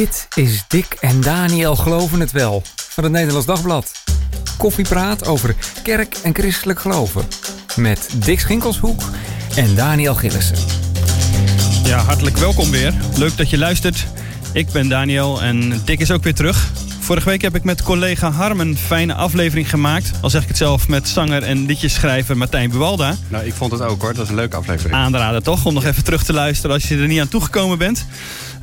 Dit is Dick en Daniel Geloven het Wel van het Nederlands Dagblad. Koffiepraat over kerk en christelijk geloven. Met Dick Schinkelshoek en Daniel Gillissen. Ja, hartelijk welkom weer. Leuk dat je luistert. Ik ben Daniel en Dick is ook weer terug. Vorige week heb ik met collega Harm een fijne aflevering gemaakt. Al zeg ik het zelf met zanger en liedjeschrijver Martijn Buwalda. Nou, ik vond het ook hoor. Dat is een leuke aflevering. Aanraden toch, om nog even terug te luisteren als je er niet aan toegekomen bent.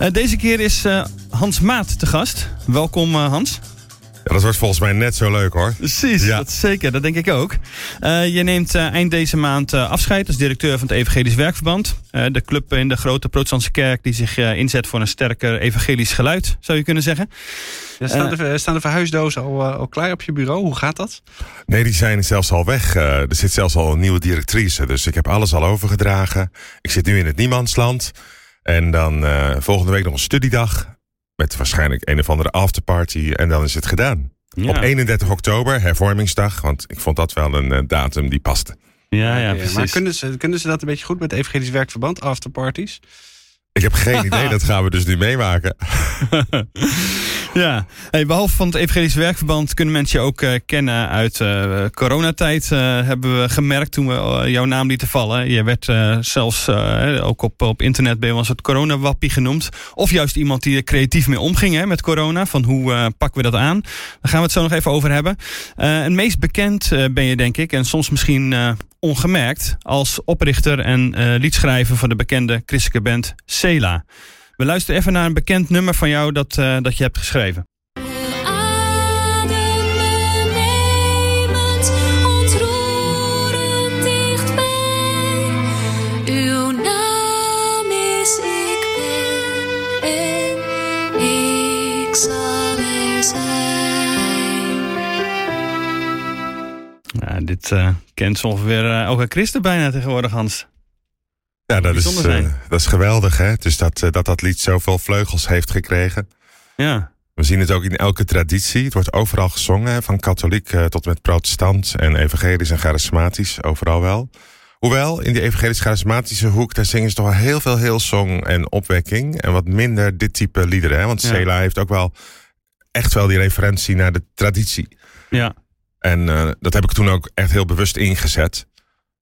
Uh, deze keer is uh, Hans Maat te gast. Welkom uh, Hans. Ja, dat wordt volgens mij net zo leuk hoor. Precies, ja. dat zeker. Dat denk ik ook. Uh, je neemt uh, eind deze maand uh, afscheid als directeur van het Evangelisch Werkverband. de club in de grote protestantse kerk die zich inzet voor een sterker evangelisch geluid, zou je kunnen zeggen. Ja, staan, de, staan de verhuisdozen al, al klaar op je bureau? Hoe gaat dat? Nee, die zijn zelfs al weg. er zit zelfs al een nieuwe directrice. Dus ik heb alles al overgedragen. Ik zit nu in het niemandsland. En dan volgende week nog een studiedag. Met waarschijnlijk een of andere afterparty. En dan is het gedaan. Ja. Op 31 oktober, hervormingsdag. Want ik vond dat wel een uh, datum die paste. Ja, ja, precies. Maar kunnen ze, kunnen ze dat een beetje goed met Evangelisch Werkverband, afterparties? Ik heb geen idee, dat gaan we dus nu meemaken. ja, behalve van het Evangelisch Werkverband kunnen mensen je ook uh, kennen uit uh, coronatijd. Uh, hebben we gemerkt toen we jouw naam lieten vallen. Je werd zelfs ook op, op internet bij ons het coronawappie genoemd. Of juist iemand die er creatief mee omging hè, met corona. Van hoe pakken we dat aan? Daar gaan we het zo nog even over hebben. het meest bekend ben je denk ik, en soms misschien ongemerkt als oprichter en liedschrijver van de bekende christelijke band Sela. We luisteren even naar een bekend nummer van jou dat, uh, dat je hebt geschreven. Dit uh, kent zo ongeveer uh, ook een christen bijna tegenwoordig, Hans. Ja, dat is, uh, dat is geweldig, hè? Dus dat, dat dat lied zoveel vleugels heeft gekregen. Ja. We zien het ook in elke traditie. Het wordt overal gezongen, van katholiek tot met protestant en evangelisch en charismatisch, overal wel. Hoewel, in die evangelisch-charismatische hoek, daar zingen ze toch wel heel veel heel song en opwekking. En wat minder dit type liederen, hè? Want ja. Sela heeft ook wel echt wel die referentie naar de traditie. Ja. En dat heb ik toen ook echt heel bewust ingezet.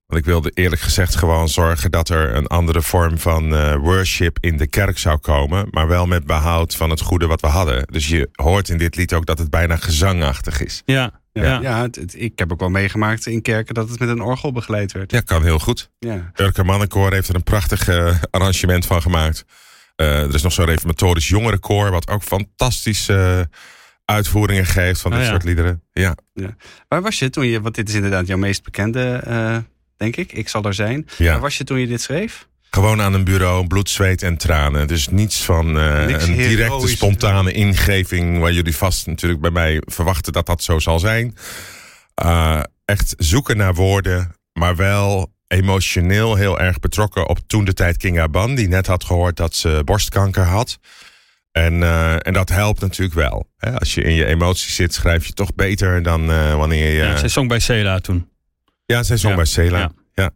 Want ik wilde eerlijk gezegd gewoon zorgen dat er een andere vorm van uh, worship in de kerk zou komen. Maar wel met behoud van het goede wat we hadden. Dus je hoort in dit lied ook dat het bijna gezangachtig is. Ja, ja, ja. ja het, het, ik heb ook wel meegemaakt in kerken dat het met een orgel begeleid werd. Ja, kan heel goed. Ja. Urke Mannenkoor heeft er een prachtig uh, arrangement van gemaakt. Uh, er is nog zo'n reformatorisch jongerenkoor wat ook fantastisch uitvoeringen geeft van dit oh, ja. soort liederen. Ja. ja. Waar was je toen je, want dit is inderdaad jouw meest bekende, uh, denk ik, ik zal er zijn. Ja. Waar was je toen je dit schreef? Gewoon aan een bureau, bloed, zweet en tranen. Dus niets van uh, Niks een directe, heroïs. spontane ingeving... waar jullie vast natuurlijk bij mij verwachten dat dat zo zal zijn. Uh, echt zoeken naar woorden, maar wel emotioneel heel erg betrokken... op toen de tijd Kinga Ban, die net had gehoord dat ze borstkanker had... En, uh, en dat helpt natuurlijk wel. Hè? Als je in je emoties zit, schrijf je toch beter dan uh, wanneer je. Ja, zij zong bij Cela toen. Ja, zij zong Ja. bij Cela. Ja. Ja.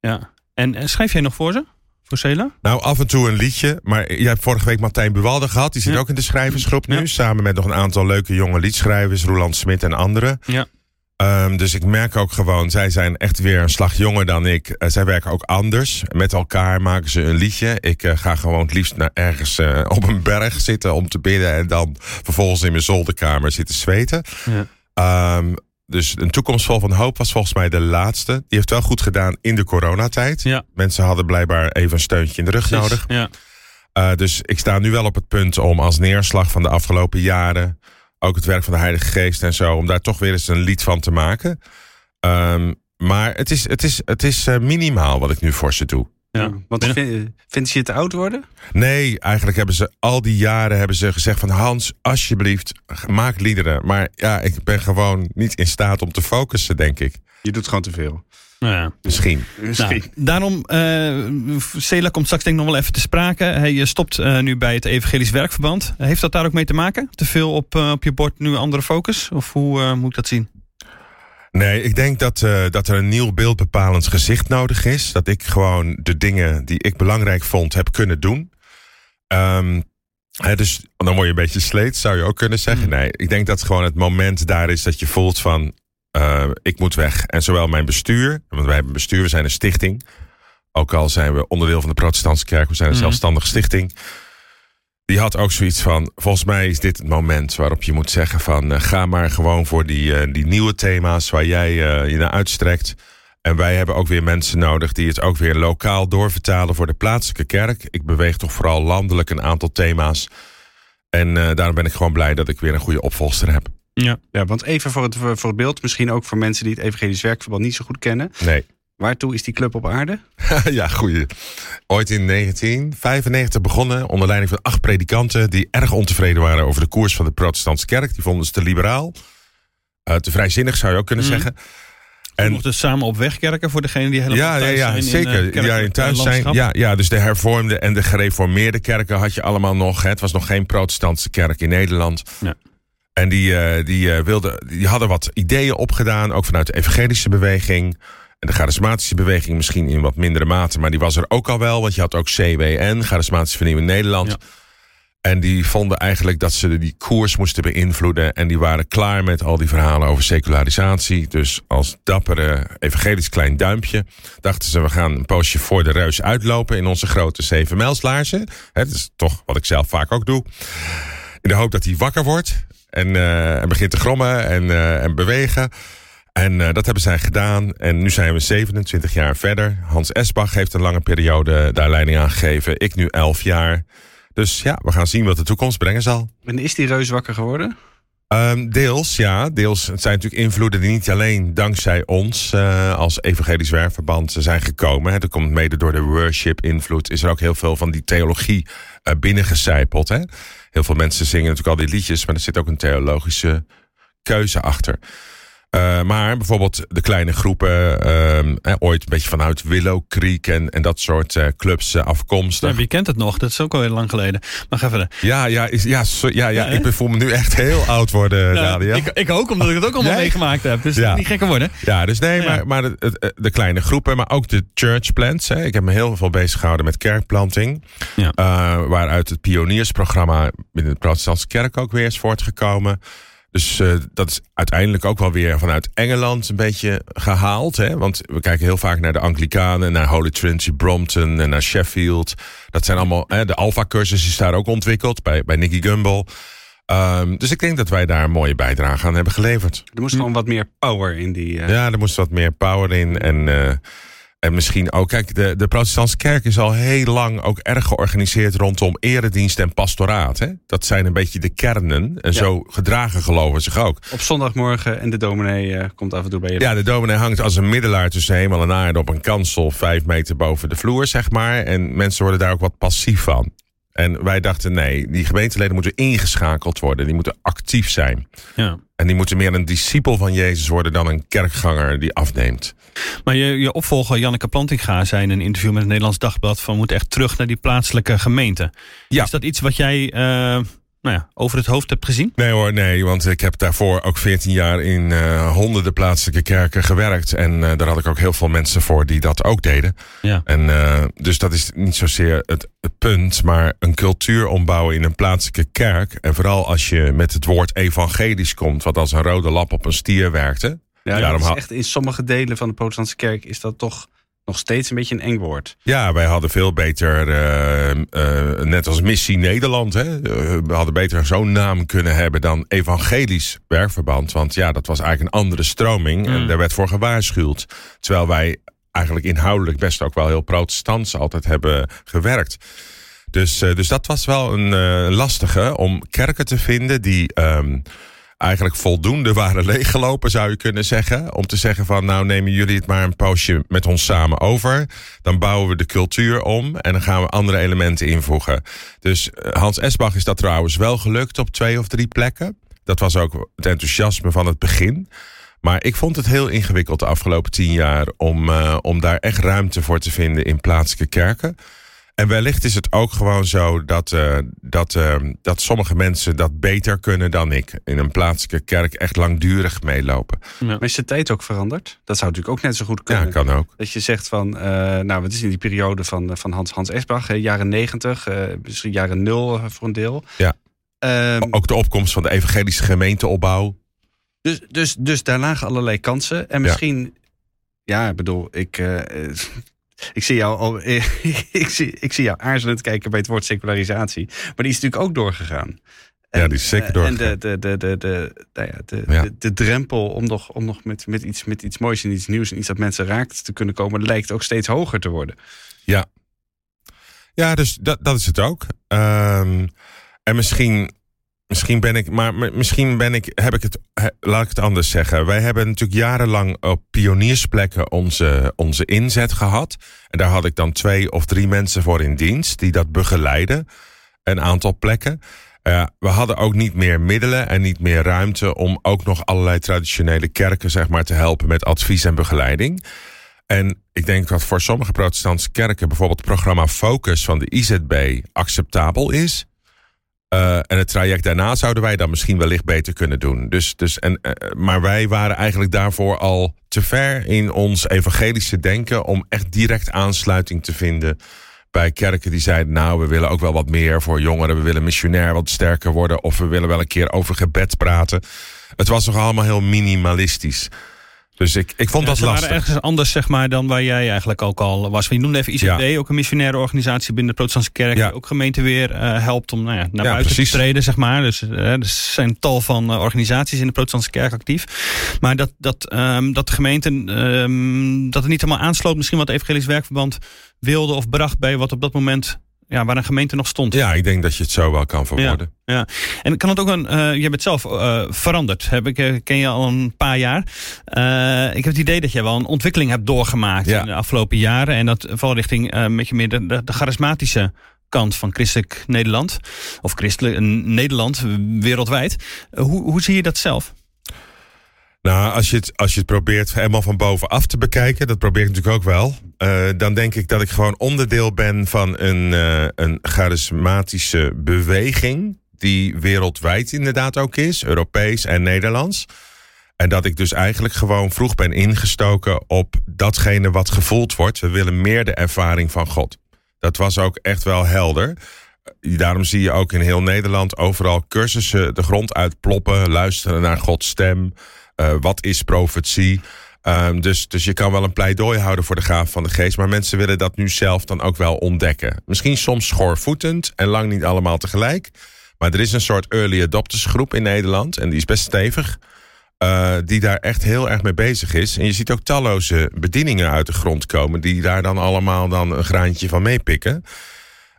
Ja. En, en schrijf jij nog voor ze? Voor Cela? Nou, af en toe een liedje. Maar jij hebt vorige week Martijn Buwalde gehad. Die zit ook in de schrijversgroep nu. Samen met nog een aantal leuke jonge liedschrijvers. Roland Smit en anderen. Ja. Um, dus ik merk ook gewoon, zij zijn echt weer een slag jonger dan ik. Uh, zij werken ook anders. Met elkaar maken ze een liedje. Ik uh, ga gewoon het liefst naar ergens uh, op een berg zitten om te bidden. En dan vervolgens in mijn zolderkamer zitten zweten. Ja. Um, dus een toekomst vol van hoop was volgens mij de laatste. Die heeft wel goed gedaan in de coronatijd. Ja. Mensen hadden blijkbaar even een steuntje in de rug nodig. Ja. Uh, dus ik sta nu wel op het punt om als neerslag van de afgelopen jaren... ook het werk van de Heilige Geest en zo... om daar toch weer eens een lied van te maken. Um, maar het is, het is, het is uh, minimaal wat ik nu voor ze doe. Ja. Want vind, vindt ze je te oud worden? Nee, eigenlijk hebben ze al die jaren hebben ze gezegd van Hans, alsjeblieft, maak liederen. Maar ja, ik ben gewoon niet in staat om te focussen, denk ik. Je doet gewoon te veel. Nou ja. Misschien. Misschien. Nou, daarom, uh, Cela komt straks denk ik nog wel even te sprake. Hij stopt uh, nu bij het Evangelisch Werkverband. Heeft dat daar ook mee te maken? Te veel op, uh, op je bord, nu een andere focus? Of hoe uh, moet ik dat zien? Nee, ik denk dat, uh, dat er een nieuw beeldbepalend gezicht nodig is. Dat ik gewoon de dingen die ik belangrijk vond heb kunnen doen. Um, Hè, dus dan word je een beetje sleet, zou je ook kunnen zeggen. Nee, ik denk dat gewoon het moment daar is dat je voelt van... eh, ik moet weg. En zowel mijn bestuur, want wij hebben een bestuur, we zijn een stichting. Ook al zijn we onderdeel van de protestantse kerk, we zijn een Mhm. zelfstandige stichting. Die had ook zoiets van, volgens mij is dit het moment waarop je moet zeggen van... eh, ga maar gewoon voor die, eh, die nieuwe thema's waar jij eh, je naar uitstrekt. En wij hebben ook weer mensen nodig die het ook weer lokaal doorvertalen voor de plaatselijke kerk. Ik beweeg toch vooral landelijk een aantal thema's. En daarom ben ik gewoon blij dat ik weer een goede opvolster heb. Ja. Ja, want even voor het, voor het beeld, misschien ook voor mensen die het Evangelisch Werkverband niet zo goed kennen. Nee. Waartoe is die club op aarde? ja, goeie. Ooit in 1995 begonnen onder leiding van acht predikanten... die erg ontevreden waren over de koers van de protestantse kerk. Die vonden ze te liberaal. Eh, te vrijzinnig zou je ook kunnen Mhm. zeggen. En En mochten samen op weg kerken voor degene die helemaal ja, ja, thuis ja zijn zeker. in, eh, ja, in thuis zijn. landschap. Ja, ja, dus de hervormde en de gereformeerde kerken had je allemaal nog. Hè. Het was nog geen protestantse kerk in Nederland. Ja. En die, eh, die, eh, wilden, die hadden wat ideeën opgedaan, ook vanuit de evangelische beweging. En de charismatische beweging misschien in wat mindere mate, maar die was er ook al wel. Want je had ook CWN, Charismatische Vernieuwing Nederland. Ja. En die vonden eigenlijk dat ze die koers moesten beïnvloeden. En die waren klaar met al die verhalen over secularisatie. Dus als dappere evangelisch klein duimpje dachten ze... we gaan een poosje voor de reus uitlopen in onze grote zevenmijlslaarzen. Dat is toch wat ik zelf vaak ook doe. In de hoop dat hij wakker wordt en, eh, en begint te grommen en, eh, en bewegen. En eh, dat hebben zij gedaan. En nu zijn we 27 jaar verder. Hans Esbach heeft een lange periode daar leiding aan gegeven. Ik nu 11 jaar. Dus ja, we gaan zien wat de toekomst brengen zal. En is die reus wakker geworden? Ehm, deels, ja. Deels. Het zijn natuurlijk invloeden die niet alleen dankzij ons eh, als evangelisch werkverband zijn gekomen. Hè. Dat komt mede door de worship-invloed. Is er ook heel veel van die theologie eh binnengecijpeld. Hè. Heel veel mensen zingen natuurlijk al die liedjes, maar er zit ook een theologische keuze achter. Eh, maar bijvoorbeeld de kleine groepen, ehm, eh, ooit een beetje vanuit Willow Creek en, en dat soort eh, clubs eh, afkomstig. Ja, wie kent het nog? Dat is ook al heel lang geleden. Maar ga verder. Ja, ja, is, ja, so- ja, ja, Ja, ik voel me nu echt heel oud worden, Nadia. ik, ik ook, omdat ik het ook allemaal meegemaakt heb. Dus Ja. niet gekker worden. Ja, dus nee, maar, maar de, de kleine groepen, maar ook de church plants. Hè. Ik heb me heel veel bezig gehouden met kerkplanting. Ja. Eh, waaruit het pioniersprogramma binnen de protestantse kerk ook weer is voortgekomen. Dus eh, dat is uiteindelijk ook wel weer vanuit Engeland een beetje gehaald. Hè? Want we kijken heel vaak naar de Anglikanen, naar Holy Trinity Brompton en naar Sheffield. Dat zijn allemaal, hè, de Alpha-cursus is daar ook ontwikkeld bij, bij Nicky Gumbel. Ehm, dus ik denk dat wij daar een mooie bijdrage aan hebben geleverd. Er moest gewoon wat meer power in die... eh, Ja, er moest wat meer power in. En, eh, en misschien ook, kijk, de, de protestantse kerk is al heel lang ook erg georganiseerd rondom eredienst en pastoraat. Hè? Dat zijn een beetje de kernen. En zo gedragen geloven zich ook. Op zondagmorgen en de dominee eh, komt af en toe bij je. Ja, de dominee hangt als een middelaar tussen hemel en aarde op een kansel vijf meter boven de vloer, zeg maar. En mensen worden daar ook wat passief van. En wij dachten, nee, die gemeenteleden moeten ingeschakeld worden. Die moeten actief zijn. Ja. En die moeten meer een discipel van Jezus worden dan een kerkganger die afneemt. Maar je, je opvolger Janneke Plantinga zei in een interview met het Nederlands Dagblad... van we moeten echt terug naar die plaatselijke gemeente. Ja. Is dat iets wat jij eh, nou ja, over het hoofd hebt gezien? Nee hoor, nee, want ik heb daarvoor ook 14 jaar in eh, honderden plaatselijke kerken gewerkt. En eh, daar had ik ook heel veel mensen voor die dat ook deden. Ja. En eh, dus dat is niet zozeer het, het punt, maar een cultuur ombouwen in een plaatselijke kerk. En vooral als je met het woord evangelisch komt, wat als een rode lap op een stier werkte. Ja, daarom dat is echt in sommige delen van de protestantse kerk is dat toch nog steeds een beetje een eng woord. Ja, wij hadden veel beter, eh, eh, net als Missie Nederland, hè, eh, we hadden beter zo'n naam kunnen hebben dan Evangelisch Werkverband. Want ja, dat was eigenlijk een andere stroming en Mm. daar werd voor gewaarschuwd. Terwijl wij eigenlijk inhoudelijk best ook wel heel protestants altijd hebben gewerkt. Dus, dus dat was wel een lastige om kerken te vinden die ehm, eigenlijk voldoende waren leeggelopen, zou je kunnen zeggen. Om te zeggen van nou nemen jullie het maar een poosje met ons samen over. Dan bouwen we de cultuur om en dan gaan we andere elementen invoegen. Dus eh, Hans Esbach is dat trouwens wel gelukt op twee of drie plekken. Dat was ook het enthousiasme van het begin. Maar ik vond het heel ingewikkeld de afgelopen tien jaar om, eh, om daar echt ruimte voor te vinden in plaatselijke kerken. En wellicht is het ook gewoon zo dat, uh, dat, uh, dat sommige mensen dat beter kunnen dan ik. In een plaatselijke kerk echt langdurig meelopen. Ja. Maar is de tijd ook veranderd? Dat zou natuurlijk ook net zo goed kunnen. Ja, kan ook. Dat je zegt van, uh, nou, wat is in die periode van, van Hans, Hans Esbach, jaren negentig, misschien jaren nul voor een deel. Ja. Um, ook de opkomst van de evangelische gemeenteopbouw. Dus, dus, dus daar lagen allerlei kansen. En misschien, ja, ja ik bedoel, ik ik zie jou al, ik zie, ik zie jou aarzelend kijken bij het woord secularisatie. Maar die is natuurlijk ook doorgegaan. En, ja, die is zeker doorgegaan. En de, de, de, de, de, nou ja, de, ja. de, de, drempel om nog, om nog met, met, iets, met iets moois en iets nieuws en iets dat mensen raakt te kunnen komen, lijkt ook steeds hoger te worden. Ja, ja dus dat, dat is het ook. Um, en misschien Misschien ben ik, maar misschien ben ik, heb ik het, laat ik het anders zeggen. Wij hebben natuurlijk jarenlang op pioniersplekken onze, onze inzet gehad. En daar had ik dan twee of drie mensen voor in dienst die dat begeleiden. Een aantal plekken. Uh, we hadden ook niet meer middelen en niet meer ruimte om ook nog allerlei traditionele kerken zeg maar, te helpen met advies en begeleiding. En ik denk dat voor sommige protestantse kerken bijvoorbeeld het programma Focus van de IZB acceptabel is. Uh, en het traject daarna zouden wij dan misschien wellicht beter kunnen doen. Dus, dus, en, uh, maar wij waren eigenlijk daarvoor al te ver in ons evangelische denken om echt direct aansluiting te vinden bij kerken die zeiden: Nou, we willen ook wel wat meer voor jongeren, we willen missionair wat sterker worden, of we willen wel een keer over gebed praten. Het was nog allemaal heel minimalistisch. Dus ik, ik vond ja, dat ze lastig. waren ergens anders zeg maar, dan waar jij eigenlijk ook al was. Je noemde even ICD, ja. ook een missionaire organisatie binnen de protestantse kerk. Ja. Die ook gemeente weer uh, helpt om nou ja, naar buiten precies. te treden. Zeg maar. Dus uh, er zijn tal van uh, organisaties in de protestantse kerk actief. Maar dat, dat, um, dat de gemeente um, dat het niet helemaal aansloot. Misschien wat Evangelisch Werkverband wilde of bracht bij wat op dat moment ja, waar een gemeente nog stond. Ja, ik denk dat je het zo wel kan verwoorden. Ja, ja. en kan het ook een. Uh, je bent zelf uh, veranderd. Heb ik, uh, ken je al een paar jaar. ik heb het idee dat je wel een ontwikkeling hebt doorgemaakt ja. in de afgelopen jaren. En dat vooral richting een beetje meer de, de, de charismatische kant van christelijk Nederland. Of christelijk Nederland wereldwijd. hoe, hoe zie je dat zelf? Nou, als je, het, als je het probeert helemaal van bovenaf te bekijken, dat probeer ik natuurlijk ook wel. Uh, dan denk ik dat ik gewoon onderdeel ben van een, uh, een charismatische beweging. Die wereldwijd inderdaad ook is, Europees en Nederlands. En dat ik dus eigenlijk gewoon vroeg ben ingestoken op datgene wat gevoeld wordt. We willen meer de ervaring van God. Dat was ook echt wel helder. Daarom zie je ook in heel Nederland overal cursussen de grond uitploppen, luisteren naar Gods stem. Uh, wat is profetie? Um, dus, dus je kan wel een pleidooi houden voor de gaaf van de geest. Maar mensen willen dat nu zelf dan ook wel ontdekken. Misschien soms schoorvoetend en lang niet allemaal tegelijk. Maar er is een soort early adopters groep in Nederland. En die is best stevig. Uh, die daar echt heel erg mee bezig is. En je ziet ook talloze bedieningen uit de grond komen. Die daar dan allemaal dan een graantje van meepikken.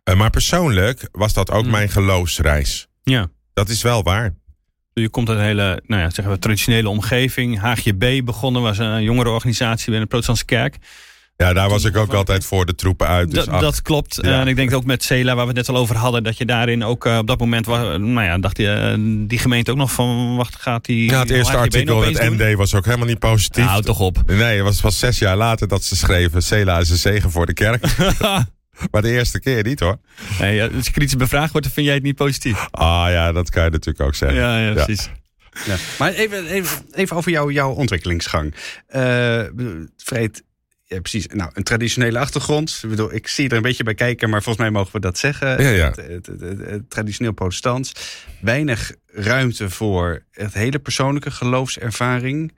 Uh, maar persoonlijk was dat ook mm. mijn geloofsreis. Ja. Dat is wel waar. Je komt uit een hele nou ja, zeggen we, traditionele omgeving. HGB begonnen, was een jongere organisatie binnen de protestantse kerk. Ja, daar was ik ook altijd voor de troepen uit. Dus dat, dat klopt. Ja. En ik denk ook met Cela, waar we het net al over hadden, dat je daarin ook uh, op dat moment, was, nou ja, dacht je, uh, die gemeente ook nog van, wacht, gaat die. Ja, het eerste artikel in het MD was ook helemaal niet positief. Nou, toch op. Nee, het was pas zes jaar later dat ze schreven: Cela is een zegen voor de kerk. Maar de eerste keer niet hoor. Nee, als je kritisch bevraagd wordt, dan vind jij het niet positief. Ah ja, dat kan je natuurlijk ook zeggen. Ja, ja precies. Ja. Maar even, even, even over jou, jouw ontwikkelingsgang. Uh, Vreed, ja, precies. Nou, een traditionele achtergrond. Ik, bedoel, ik zie er een beetje bij kijken, maar volgens mij mogen we dat zeggen. Ja, ja. Het, het, het, het, traditioneel protestants. Weinig ruimte voor het hele persoonlijke geloofservaring.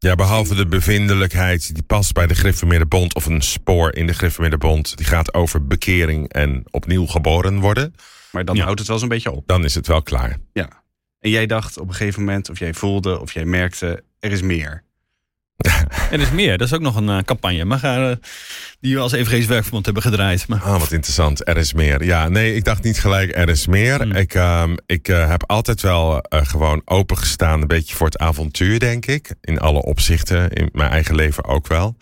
Ja, behalve de bevindelijkheid die past bij de Griffemeerde Bond... of een spoor in de Griffemeerde Bond. Die gaat over bekering en opnieuw geboren worden. Maar dan ja. houdt het wel zo'n beetje op. Dan is het wel klaar. Ja. En jij dacht op een gegeven moment, of jij voelde, of jij merkte... er is meer. Er is meer, dat is ook nog een uh, campagne. Maar, uh, die we als Evangelisch Werkverband hebben gedraaid. Maar... Ah, wat interessant. Er is meer. Ja, nee, ik dacht niet gelijk er is meer. Mm. Ik, uh, ik heb altijd wel gewoon opengestaan een beetje voor het avontuur, denk ik. In alle opzichten, in mijn eigen leven ook wel.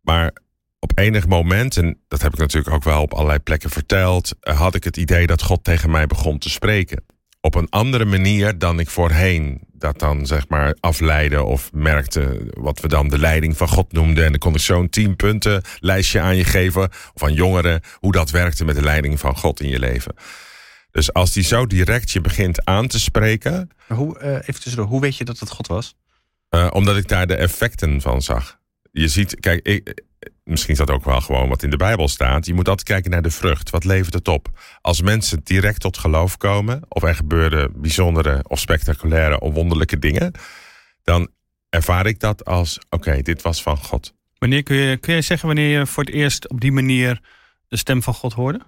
Maar op enig moment, en dat heb ik natuurlijk ook wel op allerlei plekken verteld... had ik het idee dat God tegen mij begon te spreken. Op een andere manier dan ik voorheen dat dan zeg maar afleidde of merkte wat we dan de leiding van God noemden. En dan kon ik zo'n tien punten lijstje aan je geven, aan jongeren, hoe dat werkte met de leiding van God in je leven. Dus als die zo direct je begint aan te spreken. Hoe, uh, even tussendoor, hoe weet je dat het God was? Uh, omdat ik daar de effecten van zag. Je ziet, kijk, ik, misschien is dat ook wel gewoon wat in de Bijbel staat. Je moet altijd kijken naar de vrucht. Wat levert het op? Als mensen direct tot geloof komen, of er gebeuren bijzondere of spectaculaire of wonderlijke dingen, dan ervaar ik dat als: oké, dit was van God. Wanneer kun je, kun je zeggen wanneer je voor het eerst op die manier de stem van God hoorde?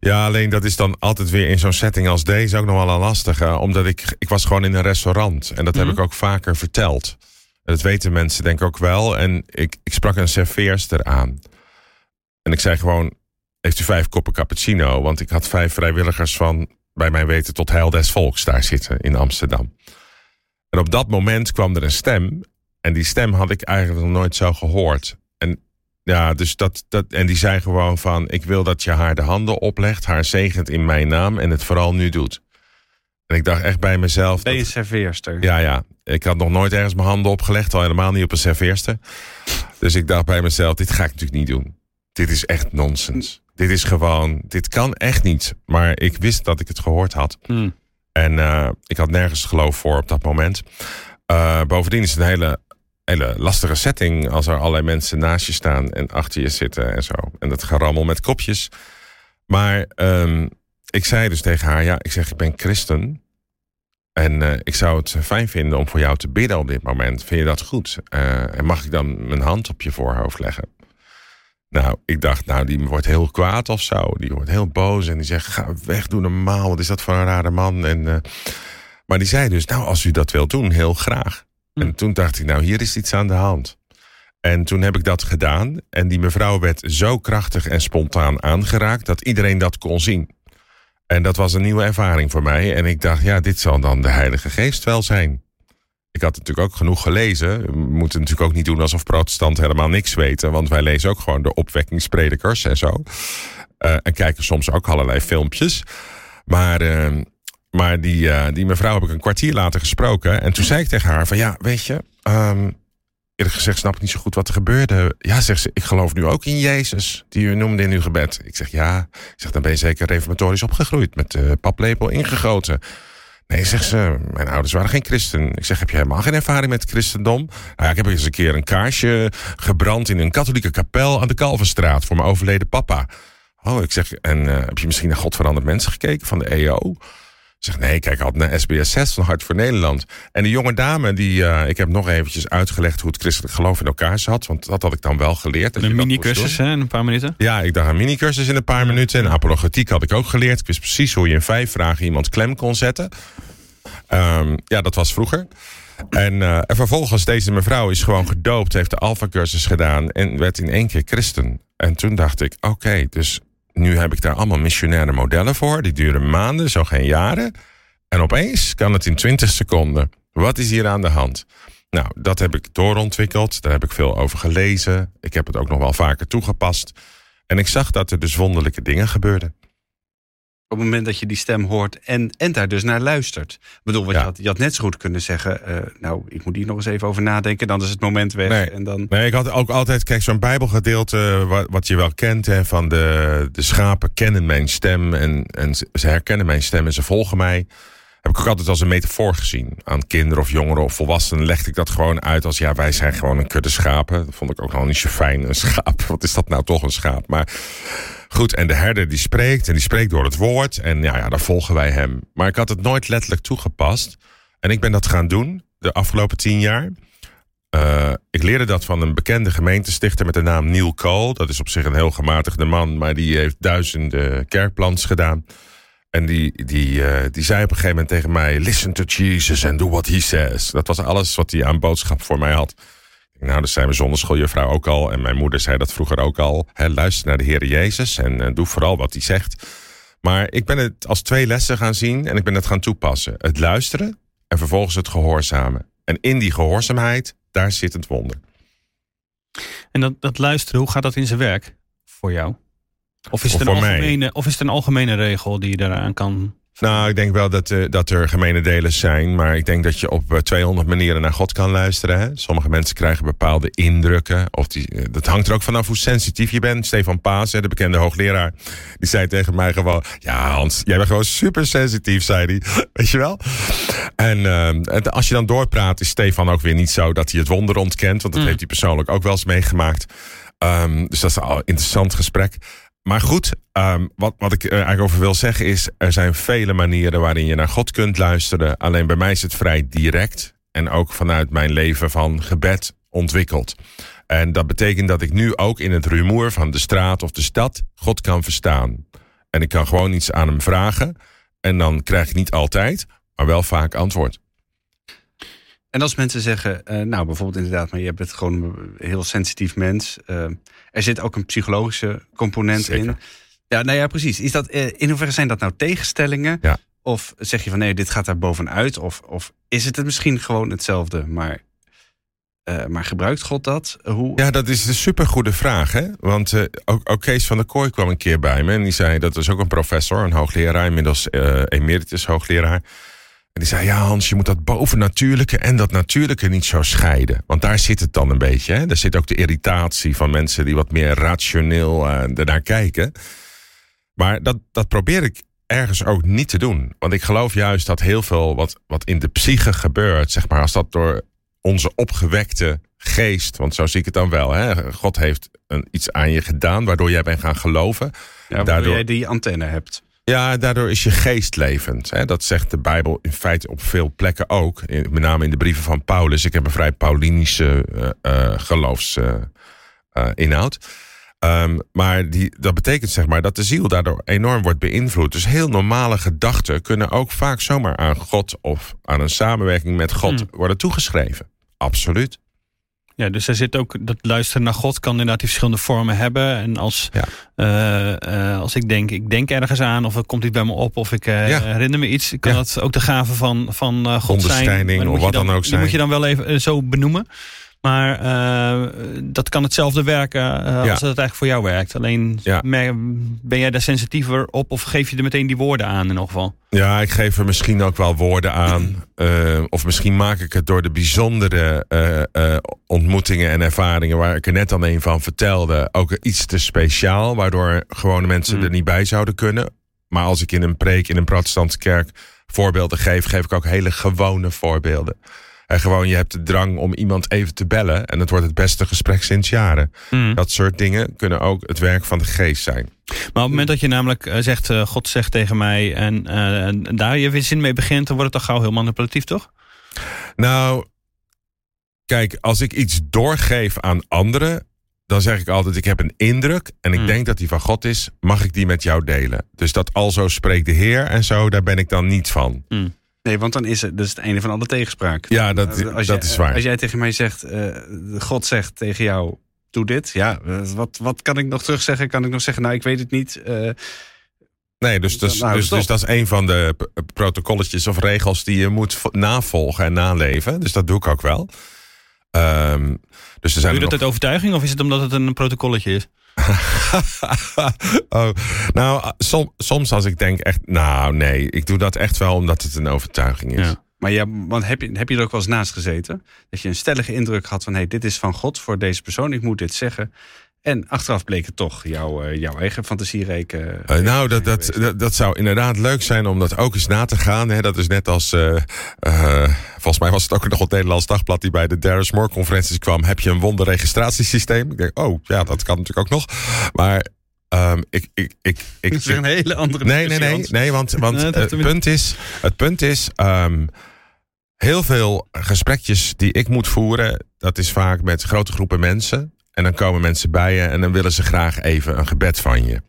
Ja, alleen dat is dan altijd weer in zo'n setting als deze ook nog wel een lastige. Omdat ik, ik was gewoon in een restaurant. En dat heb mhm. ik ook vaker verteld. Dat weten mensen denk ik ook wel. En ik, ik sprak een serveerster aan. En ik zei gewoon, heeft u vijf koppen cappuccino? Want ik had vijf vrijwilligers van, bij mijn weten, tot Heil des Volks daar zitten in Amsterdam. En op dat moment kwam er een stem. En die stem had ik eigenlijk nog nooit zo gehoord. En ja, dus dat, dat, en die zei gewoon van, ik wil dat je haar de handen oplegt, haar zegent in mijn naam en het vooral nu doet. En ik dacht echt bij mezelf. Ben je serveerster? Ja, ja. Ik had nog nooit ergens mijn handen opgelegd, al helemaal niet op een serveerster. Dus ik dacht bij mezelf, dit ga ik natuurlijk niet doen. Dit is echt nonsens. Dit is gewoon, dit kan echt niet. Maar ik wist dat ik het gehoord had. Hmm. En uh, ik had nergens geloof voor op dat moment. Uh, bovendien is het een hele, hele lastige setting als er allerlei mensen naast je staan en achter je zitten en zo. En dat gerammel met kopjes. Maar um, ik zei dus tegen haar, ja, ik zeg, ik ben christen. En uh, ik zou het fijn vinden om voor jou te bidden op dit moment. Vind je dat goed? Uh, en mag ik dan mijn hand op je voorhoofd leggen? Nou, ik dacht, nou, die wordt heel kwaad of zo. Die wordt heel boos en die zegt, ga weg, doe normaal. Wat is dat voor een rare man? En, uh, maar die zei dus, nou, als u dat wilt doen, heel graag. Hm. En toen dacht ik, nou, hier is iets aan de hand. En toen heb ik dat gedaan. En die mevrouw werd zo krachtig en spontaan aangeraakt... dat iedereen dat kon zien. En dat was een nieuwe ervaring voor mij. En ik dacht, ja, dit zal dan de Heilige Geest wel zijn. Ik had natuurlijk ook genoeg gelezen. We moeten natuurlijk ook niet doen alsof protestanten helemaal niks weten. Want wij lezen ook gewoon de opwekkingspredikers en zo. Uh, en kijken soms ook allerlei filmpjes. Maar, uh, maar die, uh, die mevrouw heb ik een kwartier later gesproken. En toen zei ik tegen haar van ja, weet je... Um, eerlijk gezegd snap ik niet zo goed wat er gebeurde. Ja, zegt ze, ik geloof nu ook in Jezus, die u noemde in uw gebed. Ik zeg, ja. Ik zeg, dan ben je zeker reformatorisch opgegroeid, met de paplepel ingegoten. Nee, zegt ze, mijn ouders waren geen christen. Ik zeg, heb je helemaal geen ervaring met christendom? Nou ja, ik heb eens een keer een kaarsje gebrand in een katholieke kapel aan de Kalverstraat voor mijn overleden papa. Oh, ik zeg, en uh, heb je misschien naar God veranderd mensen gekeken van de EO? Zeg, nee, kijk, ik had naar SBS 6 van Hart voor Nederland. En die jonge dame, die, uh, ik heb nog eventjes uitgelegd hoe het christelijk geloof in elkaar zat. Want dat had ik dan wel geleerd. Een mini-cursus in een paar minuten? Ja, ik dacht een mini-cursus in een paar minuten. En apologetiek had ik ook geleerd. Ik wist precies hoe je in vijf vragen iemand klem kon zetten. Um, ja, dat was vroeger. En, uh, en vervolgens, deze mevrouw is gewoon gedoopt, heeft de Alpha-cursus gedaan en werd in één keer christen. En toen dacht ik, oké, okay, dus nu heb ik daar allemaal missionaire modellen voor. Die duren maanden, zo geen jaren. En opeens kan het in 20 seconden. Wat is hier aan de hand? Nou, dat heb ik doorontwikkeld. Daar heb ik veel over gelezen. Ik heb het ook nog wel vaker toegepast. En ik zag dat er dus wonderlijke dingen gebeurden op het moment dat je die stem hoort en, en daar dus naar luistert. Ik bedoel, wat je, had, je had net zo goed kunnen zeggen... Uh, nou, ik moet hier nog eens even over nadenken, dan is het moment weg. Nee, en dan... nee ik had ook altijd, kijk, zo'n bijbelgedeelte... Wat, wat je wel kent, hè, van de, de schapen kennen mijn stem... En, en ze herkennen mijn stem en ze volgen mij... Heb ik ook altijd als een metafoor gezien. Aan kinderen of jongeren of volwassenen legde ik dat gewoon uit als... ja, wij zijn gewoon een kudde schapen. Dat vond ik ook nog niet zo fijn, een schaap. Wat is dat nou toch, een schaap? Maar... Goed, en de herder die spreekt en die spreekt door het woord. En ja, ja, daar volgen wij hem. Maar ik had het nooit letterlijk toegepast. En ik ben dat gaan doen de afgelopen tien jaar. Uh, ik leerde dat van een bekende gemeentestichter met de naam Neil Cole. Dat is op zich een heel gematigde man, maar die heeft duizenden kerkplans gedaan. En die, die, uh, die zei op een gegeven moment tegen mij: Listen to Jesus and do what he says. Dat was alles wat hij aan boodschap voor mij had. Nou, dat zei mijn zonderschooljuffrouw ook al. En mijn moeder zei dat vroeger ook al. Hè, luister naar de Heer Jezus en uh, doe vooral wat hij zegt. Maar ik ben het als twee lessen gaan zien en ik ben het gaan toepassen. Het luisteren en vervolgens het gehoorzamen. En in die gehoorzaamheid, daar zit het wonder. En dat, dat luisteren, hoe gaat dat in zijn werk voor jou? Of is, het een algemene, of is het een algemene regel die je daaraan kan Nou, ik denk wel dat, uh, dat er gemene delen zijn. Maar ik denk dat je op uh, 200 manieren naar God kan luisteren. Hè? Sommige mensen krijgen bepaalde indrukken. Of die, uh, dat hangt er ook vanaf hoe sensitief je bent. Stefan Paas, hè, de bekende hoogleraar, die zei tegen mij gewoon... Ja, Hans, jij bent gewoon super sensitief, zei hij. Weet je wel? En als je dan doorpraat, is Stefan ook weer niet zo dat hij het wonder ontkent. Want dat Mm. heeft hij persoonlijk ook wel eens meegemaakt. Um, dus dat is al een interessant gesprek. Maar goed, um, wat, wat ik er eigenlijk over wil zeggen is... er zijn vele manieren waarin je naar God kunt luisteren. Alleen bij mij is het vrij direct. En ook vanuit mijn leven van gebed ontwikkeld. En dat betekent dat ik nu ook in het rumoer van de straat of de stad... God kan verstaan. En ik kan gewoon iets aan hem vragen. En dan krijg ik niet altijd, maar wel vaak antwoord. En als mensen zeggen, uh, nou bijvoorbeeld inderdaad, maar je bent gewoon een heel sensitief mens. Uh, er zit ook een psychologische component Zeker. in. Ja, nou ja, precies. Is dat, uh, in hoeverre zijn dat nou tegenstellingen? Ja. Of zeg je van nee, dit gaat daar bovenuit? Of, of is het misschien gewoon hetzelfde, maar, uh, maar gebruikt God dat? Hoe... Ja, dat is een supergoede vraag. Hè? Want uh, ook, ook Kees van der Kooi kwam een keer bij me. En die zei, dat was ook een professor, een hoogleraar, inmiddels uh, emeritus hoogleraar. En die zei, ja Hans, je moet dat bovennatuurlijke en dat natuurlijke niet zo scheiden. Want daar zit het dan een beetje. Hè? Daar zit ook de irritatie van mensen die wat meer rationeel uh, ernaar kijken. Maar dat, dat probeer ik ergens ook niet te doen. Want ik geloof juist dat heel veel wat, wat in de psyche gebeurt, zeg maar, als dat door onze opgewekte geest, want zo zie ik het dan wel, hè? God heeft een, iets aan je gedaan waardoor jij bent gaan geloven. Ja, waardoor daardoor... jij die antenne hebt. Ja, daardoor is je geest levend. Hè? Dat zegt de Bijbel in feite op veel plekken ook. Met name in de brieven van Paulus. Ik heb een vrij Paulinische uh, uh, geloofsinhoud. Um, maar die, dat betekent zeg maar dat de ziel daardoor enorm wordt beïnvloed. Dus heel normale gedachten kunnen ook vaak zomaar aan God of aan een samenwerking met God Hmm. worden toegeschreven. Absoluut. Ja, dus er zit ook dat luisteren naar God kan inderdaad die verschillende vormen hebben. En als, Ja. eh, eh, als ik denk, ik denk ergens aan, of er komt iets bij me op, of ik eh, Ja. herinner me iets, kan Ja. dat ook de gave van, van God zijn. Onderscheiding of wat dan ook Die zijn. moet je dan wel even zo benoemen. Maar eh, dat kan hetzelfde werken eh, als Ja. het eigenlijk voor jou werkt. Alleen ben jij daar sensitiever op of geef je er meteen die woorden aan in ieder geval? Ja, ik geef er misschien ook wel woorden aan. Uh, of misschien maak ik het door de bijzondere uh, uh, ontmoetingen en ervaringen waar ik er net al een van vertelde, ook iets te speciaal, waardoor gewone mensen Mm. er niet bij zouden kunnen. Maar als ik in een preek in een protestantse kerk voorbeelden geef, geef ik ook hele gewone voorbeelden. En gewoon, je hebt de drang om iemand even te bellen en het wordt het beste gesprek sinds jaren. Mm. Dat soort dingen kunnen ook het werk van de geest zijn. Maar op het moment dat je namelijk eh, zegt, uh, God zegt tegen mij en uh, daar je weer zin mee begint, dan wordt het toch gauw heel manipulatief, toch? Nou, kijk, als ik iets doorgeef aan anderen, dan zeg ik altijd, ik heb een indruk en ik Mm. denk dat die van God is, mag ik die met jou delen? Dus dat alzo spreekt de Heer en zo, daar ben ik dan niet van. Mm. Nee, want dan is het, dat is het einde van alle tegenspraak. Ja, dat, Als dat jij- is waar. Als jij tegen mij zegt, uh, God zegt tegen jou, doe dit. Ja, uh, wat, wat kan ik nog terugzeggen? Kan ik nog zeggen, nou, ik weet het niet. Uh, Nee, dus, dus, Nou, dus, dus dat is een van de protocolletjes of regels die je moet vo- navolgen en naleven. Dus dat doe ik ook wel. Um, dus er zijn Doe je dat nog- uit overtuiging of is het omdat het een protocolletje is? oh, nou, som, soms als ik denk echt, nou nee, ik doe dat echt wel omdat het een overtuiging is. Maar ja, want heb je, heb je er ook wel eens naast gezeten? Dat je een stellige indruk had van, hé, hey, dit is van God voor deze persoon. Ik moet dit zeggen. En achteraf bleek het toch jouw, uh, jouw eigen fantasiereken. Uh, nou, dat, dat, dat, dat, zou inderdaad leuk zijn om dat ook eens na te gaan. Hè. Dat is net als, uh, volgens mij was het ook nog het Nederlands Dagblad die bij de Darius Moore conferenties kwam. Heb je een wonderregistratiesysteem? Ik denk, oh ja, dat kan natuurlijk ook nog. Maar um, ik, ik, ik, ik, is weer een hele andere Nee, nee, nee, nee, want, want Nee, het, punt is, het punt is, um, heel veel gesprekjes die ik moet voeren, dat is vaak met grote groepen mensen. En dan komen mensen bij je en dan willen ze graag even een gebed van je.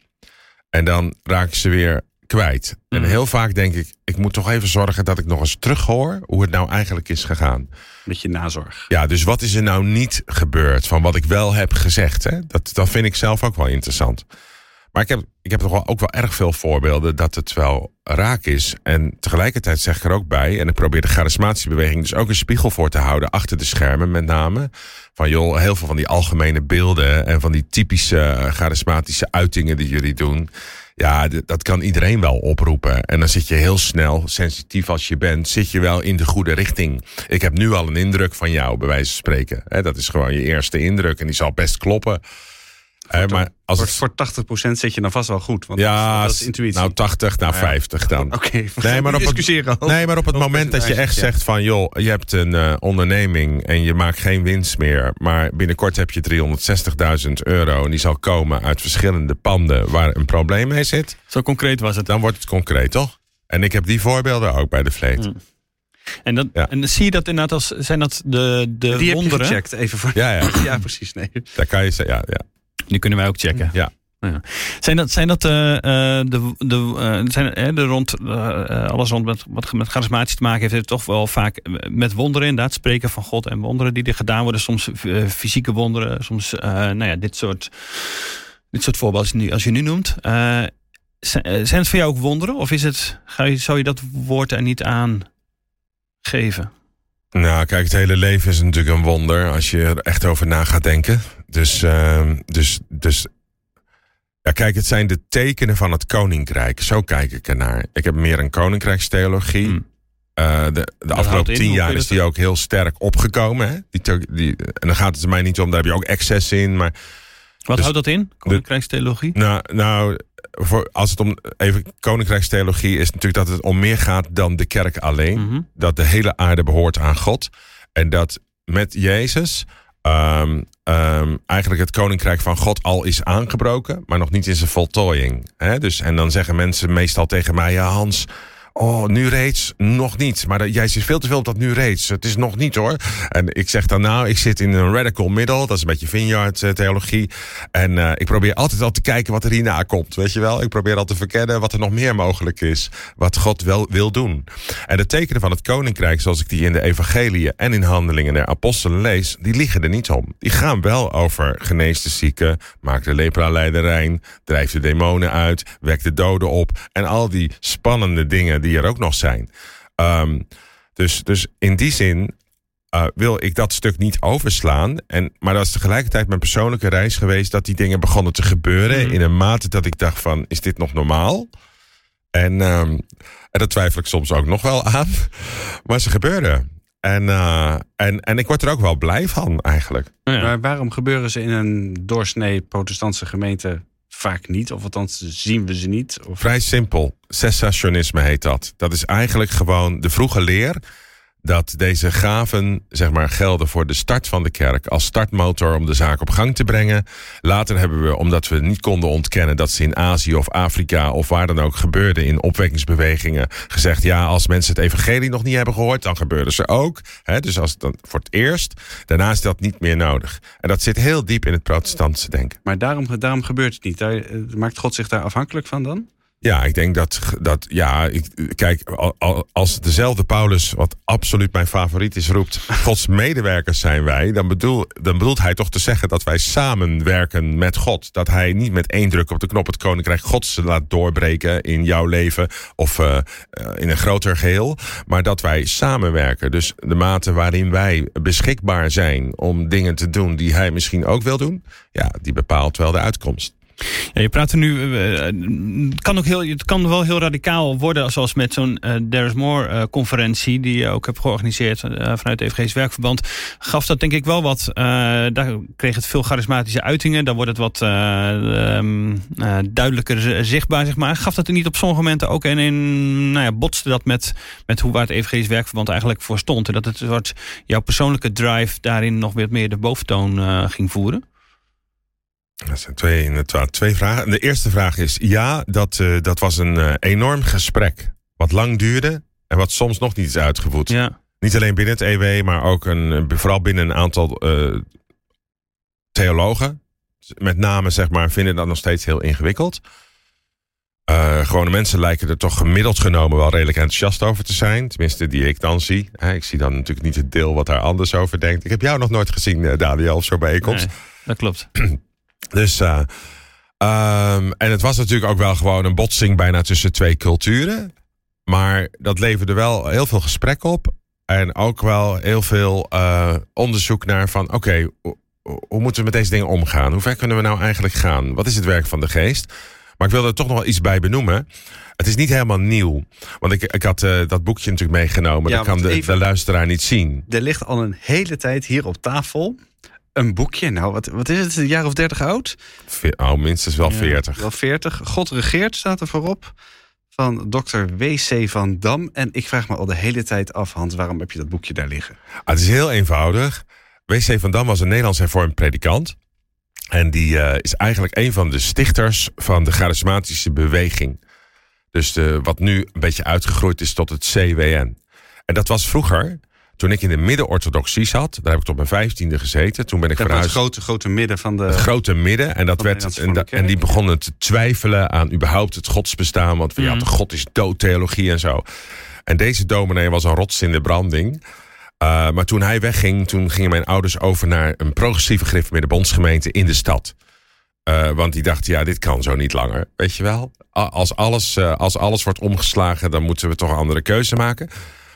En dan raak ik ze weer kwijt. En Mhm. heel vaak denk ik, ik moet toch even zorgen dat ik nog eens terughoor hoe het nou eigenlijk is gegaan. Met je nazorg. Ja, dus wat is er nou niet gebeurd van wat ik wel heb gezegd? Hè? Dat, dat vind ik zelf ook wel interessant. Maar ik heb, ik heb toch wel ook wel erg veel voorbeelden dat het wel raak is. En tegelijkertijd zeg ik er ook bij, en ik probeer de charismatiebeweging dus ook een spiegel voor te houden, achter de schermen met name. Van joh, heel veel van die algemene beelden en van die typische uh, charismatische uitingen die jullie doen. Ja, dat kan iedereen wel oproepen. En dan zit je heel snel, sensitief als je bent, zit je wel in de goede richting. Ik heb nu al een indruk van jou, bij wijze van spreken. Dat is gewoon je eerste indruk en die zal best kloppen. Hè, maar als Voor, het, voor 80% zit je dan vast wel goed. Want dat is- ja, dat is intuïtie. nou 80, nou Ja. 50 dan. Oké, Nee, maar op het- discussiëren. Nee, maar op het moment dat je echt ja. zegt van... joh, je hebt een eh, onderneming en je maakt geen winst meer... maar binnenkort heb je 360.000 euro... en die zal komen uit verschillende panden waar een probleem mee zit... Zo concreet was het. dan wordt het concreet, toch? En ik heb die voorbeelden ook bij de vleet. Mm. En, dat, Ja. en zie je dat inderdaad als... Zijn dat de, de Die heb je wonderen? gecheckt, even voor... Ja, ja, Ja, precies. Nee. daar kan je zeggen, ja, ja. Die kunnen wij ook checken. Ja. Zijn dat, zijn dat eh, eh, de, de, eh, zijn, eh, de rond, alles rond met, wat met charismatie te maken heeft, heeft toch wel vaak met wonderen inderdaad. Spreken van God en wonderen die er gedaan worden. Soms fysieke wonderen, soms nou ja, dit soort, dit soort voorbeelden als je nu, als je nu noemt. Zijn, zijn het voor jou ook wonderen? Of is het, ga je, zou je dat woord er niet aan geven? Nou, kijk, het hele leven is natuurlijk een wonder... als je er echt over na gaat denken. Dus, ehm, dus, dus ja, kijk, het zijn de tekenen van het koninkrijk. Zo kijk ik ernaar. Ik heb meer een koninkrijkstheologie. Hmm. Eh, de, afgelopen tien jaar is die ook heel sterk opgekomen. Hè? Die, die, en dan gaat het er mij niet om, daar heb je ook excess in. Maar Wat Dus houdt dat in? Koninkrijkstheologie? nou, nou voor, als het om even koninkrijkstheologie is natuurlijk dat het om meer gaat dan de kerk alleen. Mhm. Dat de hele aarde behoort aan God. En dat met Jezus ehm, ehm, eigenlijk het koninkrijk van God al is aangebroken, maar nog niet in zijn voltooiing. Hè? Dus, en dan zeggen mensen meestal tegen mij: Ja, Hans. Oh, nu reeds? Nog niet. Maar jij zit veel te veel op dat nu reeds. Het is nog niet hoor. En ik zeg dan nou, ik zit in een radical middle. Dat is een beetje vineyard eh, theologie. En eh, ik probeer altijd al te kijken wat er hierna komt. Weet je wel? Ik probeer al te verkennen wat er nog meer mogelijk is. Wat God wel wil doen. En de tekenen van het koninkrijk, zoals ik die in de evangeliën en in handelingen der apostelen lees, die liggen er niet om. Die gaan wel over genees de zieken, maak de lepra lijden rein, drijf de demonen uit, wek de doden op. En al die spannende dingen die er ook nog zijn. Ehm, dus, dus in die zin uh, wil ik dat stuk niet overslaan. En, maar dat is tegelijkertijd mijn persoonlijke reis geweest dat die dingen begonnen te gebeuren. Mhm. In een mate dat ik dacht van, is dit nog normaal? En, um, en dat twijfel ik soms ook nog wel aan. Maar ze gebeuren. En, uh, en, en ik word er ook wel blij van eigenlijk. Ja. Maar waarom gebeuren ze in een doorsnee protestantse gemeente vaak niet? Of althans zien we ze niet? Vrij simpel. Cessationisme heet dat. Dat is eigenlijk gewoon de vroege leer dat deze gaven zeg maar, gelden voor de start van de kerk als startmotor om de zaak op gang te brengen. Later hebben we, omdat we niet konden ontkennen dat ze in Azië of Afrika of waar dan ook gebeurden in opwekkingsbewegingen, gezegd ja, als mensen het evangelie nog niet hebben gehoord, dan gebeuren ze ook. Dus als dan voor het eerst, daarna is dat niet meer nodig. En dat zit heel diep in het protestantse denken. Maar daarom, daarom gebeurt het niet. Eh, maakt God zich daar afhankelijk van dan? Ja, ik denk dat, dat ja, ik, kijk, als dezelfde Paulus, wat absoluut mijn favoriet is, roept, Gods medewerkers zijn wij, dan, bedoel, dan bedoelt hij toch te zeggen dat wij samenwerken met God. Dat hij niet met één druk op de knop het koninkrijk Gods laat doorbreken in jouw leven of uh, in een groter geheel, maar dat wij samenwerken. Dus de mate waarin wij beschikbaar zijn om dingen te doen die hij misschien ook wil doen, ja, die bepaalt wel de uitkomst. Ja, je praat er nu. Het, kan ook heel, het kan wel heel radicaal worden, zoals met zo'n uh, There is More uh, conferentie, die je ook hebt georganiseerd vanuit het EVG's Werkverband. Gaf dat denk ik wel wat. daar kreeg het veel charismatische uitingen. Daar wordt het wat um, duidelijker zichtbaar, zeg maar. Gaf dat er niet op sommige momenten ook en in, nou ja, botste dat met, met hoe waar het EVG's Werkverband eigenlijk voor stond. En dat het soort jouw persoonlijke drive daarin nog weer meer de boventoon ging voeren? Dat zijn twee, inderdaad, twee vragen. De eerste vraag is: ja, dat, uh, dat was een uh, enorm gesprek. Wat lang duurde en wat soms nog niet is uitgevoerd. Ja. Niet alleen binnen het EW, maar ook een, vooral binnen een aantal uh, theologen. Met name, zeg maar, vinden dat nog steeds heel ingewikkeld. Gewone mensen lijken er toch gemiddeld genomen wel redelijk enthousiast over te zijn. Tenminste, die ik dan zie. Ik zie dan natuurlijk niet het deel wat daar anders over denkt. Ik heb jou nog nooit gezien, Daniel, of zo bijeenkomst. Nee, dat klopt. Dus, uh, um, en het was natuurlijk ook wel gewoon een botsing bijna tussen twee culturen. Maar dat leverde wel heel veel gesprek op. En ook wel heel veel uh, onderzoek naar van, oké, okay, hoe moeten we met deze dingen omgaan? Hoe ver kunnen we nou eigenlijk gaan? Wat is het werk van de geest? Maar ik wil er toch nog wel iets bij benoemen. Het is niet helemaal nieuw. Want ik, ik had eh, dat boekje natuurlijk meegenomen. Ja, dat kan de, even- de luisteraar niet zien. Er ligt al een hele tijd hier op tafel een boekje. Nou, wat, wat is het? Een jaar of dertig oud? Ve- Oh, minstens wel Ja. 40. Wel 40. God regeert staat er voorop. Van dokter W.C. van Dam. En ik vraag me al de hele tijd af, Hans, waarom heb je dat boekje daar liggen? Ah, het is heel eenvoudig. W.C. van Dam was een Nederlands hervormd predikant. En die eh, is eigenlijk een van de stichters van de charismatische beweging. Dus de, wat nu een beetje uitgegroeid is tot het CWN. En dat was vroeger, toen ik in de midden-orthodoxie zat. Daar heb ik tot mijn vijftiende gezeten. Toen ben ik Dat was het verhuisd. grote, grote midden van de... Het grote midden. En, dat werd, en, da- Hervormde en die begonnen te twijfelen aan überhaupt het godsbestaan. Want ja, Mhm. de God is doodtheologie en zo. En deze dominee was een rots in de branding. Uh, maar toen hij wegging, toen gingen mijn ouders over naar een progressieve gereformeerde bondsgemeente in de stad. Uh, want die dachten, ja, dit kan zo niet langer. Weet je wel? Als alles, uh, als alles wordt omgeslagen, dan moeten we toch een andere keuze maken.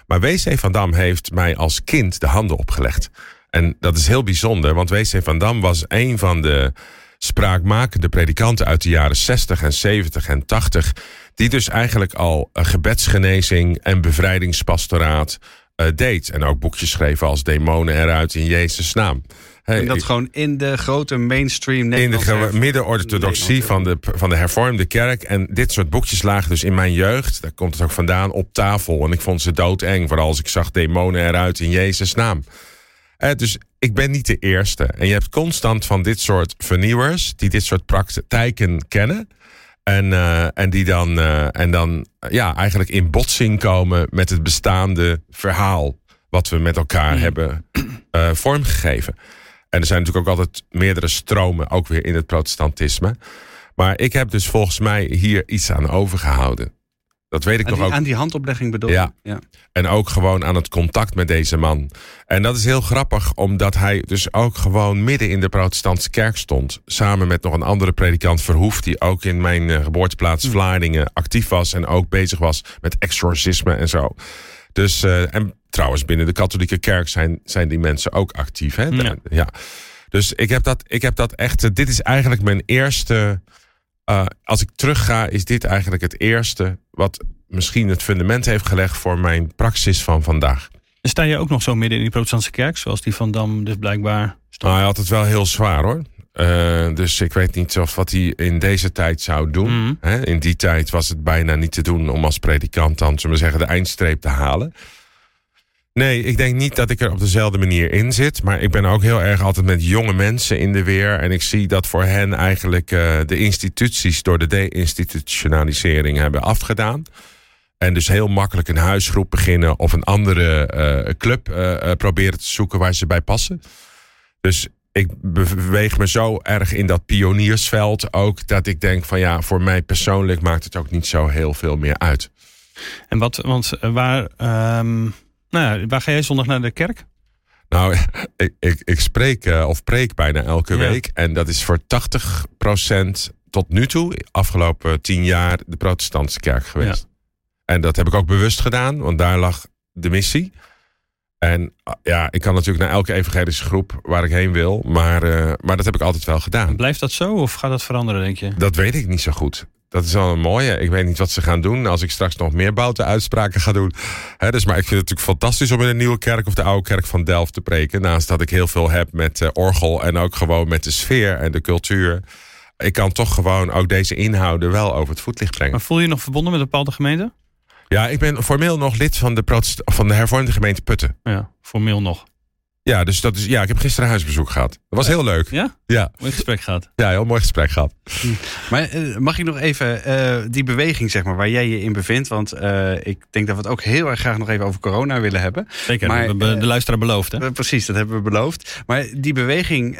Maar W.C. van Dam heeft mij als kind de handen opgelegd. En dat is heel bijzonder, want W.C. van Dam was een van de spraakmakende predikanten uit de jaren 60 en 70 en 80. Die dus eigenlijk al gebedsgenezing en bevrijdingspastoraat uh, deed. En ook boekjes schreef als Demonen eruit in Jezus' naam. Hey, en dat gewoon in de grote mainstream In de midden-orthodoxie van de, van de hervormde kerk. En dit soort boekjes lagen dus in mijn jeugd, daar komt het ook vandaan, op tafel. En ik vond ze doodeng, vooral als ik zag demonen eruit in Jezus' naam. Uh, dus ik ben niet de eerste. En je hebt constant van dit soort vernieuwers, die dit soort praktijken kennen. En, uh, en die dan, uh, en dan ja, eigenlijk in botsing komen met het bestaande verhaal. Wat we met elkaar mm. hebben vormgegeven. En er zijn natuurlijk ook altijd meerdere stromen, ook weer in het protestantisme. Maar ik heb dus volgens mij hier iets aan overgehouden. Dat weet ik aan nog die, ook. Aan die handoplegging bedoel ja. ja. En ook gewoon aan het contact met deze man. En dat is heel grappig, omdat hij dus ook gewoon midden in de protestantse kerk stond. Samen met nog een andere predikant Verhoef, die ook in mijn uh, geboorteplaats Hm. Vlaardingen actief was. En ook bezig was met exorcisme en zo. Dus, uh, en trouwens, binnen de katholieke kerk zijn, zijn die mensen ook actief. Hè? Ja. ja. Dus ik heb dat, ik heb dat echt. Uh, dit is eigenlijk mijn eerste. Uh, als ik terugga, is dit eigenlijk het eerste wat misschien het fundament heeft gelegd voor mijn praxis van vandaag. En sta je ook nog zo midden in die protestantse kerk, zoals die van Dam dus blijkbaar stond? Nou, hij had het wel heel zwaar hoor. Uh, dus ik weet niet of wat hij in deze tijd zou doen. Mm. Hè? In die tijd was het bijna niet te doen om als predikant dan, zullen we zeggen, de eindstreep te halen. Nee, ik denk niet dat ik er op dezelfde manier in zit. Maar ik ben ook heel erg altijd met jonge mensen in de weer. En ik zie dat voor hen eigenlijk uh, de instituties door de deinstitutionalisering hebben afgedaan. En dus heel makkelijk een huisgroep beginnen of een andere uh, club uh, proberen te zoeken waar ze bij passen. Dus ik beweeg me zo erg in dat pioniersveld ook dat ik denk van ja, voor mij persoonlijk maakt het ook niet zo heel veel meer uit. En wat, want waar, um, nou waar ga jij zondag naar de kerk? Nou, ik, ik, ik spreek uh, of preek bijna elke ja. week. En dat is voor 80% tot nu toe, afgelopen tien jaar, de protestantse kerk geweest. Ja. En dat heb ik ook bewust gedaan, want daar lag de missie. En ja, ik kan natuurlijk naar elke evangelische groep waar ik heen wil. Maar, uh, maar dat heb ik altijd wel gedaan. Blijft dat zo of gaat dat veranderen, denk je? Dat weet ik niet zo goed. Dat is wel een mooie. Ik weet niet wat ze gaan doen als ik straks nog meer bouten uitspraken ga doen. Dus, maar ik vind het natuurlijk fantastisch om in een nieuwe kerk of de oude kerk van Delft te preken. Naast dat ik heel veel heb met uh, orgel en ook gewoon met de sfeer en de cultuur. Ik kan toch gewoon ook deze inhouden wel over het voetlicht brengen. Maar voel je je nog verbonden met een bepaalde gemeente? Ja, ik ben formeel nog lid van de, protest van de hervormde gemeente Putten. Ja, formeel nog. Ja, dus dat is, ja, ik heb gisteren huisbezoek gehad. Dat was heel leuk. Ja? Ja. Mooi gesprek gehad. Ja, heel mooi gesprek gehad. Maar uh, mag ik nog even uh, die beweging, zeg maar, waar jij je in bevindt? Want uh, ik denk dat we het ook heel erg graag nog even over corona willen hebben. Zeker, maar, we hebben de luisteraar beloofd. Hè? Precies, dat hebben we beloofd. Maar die beweging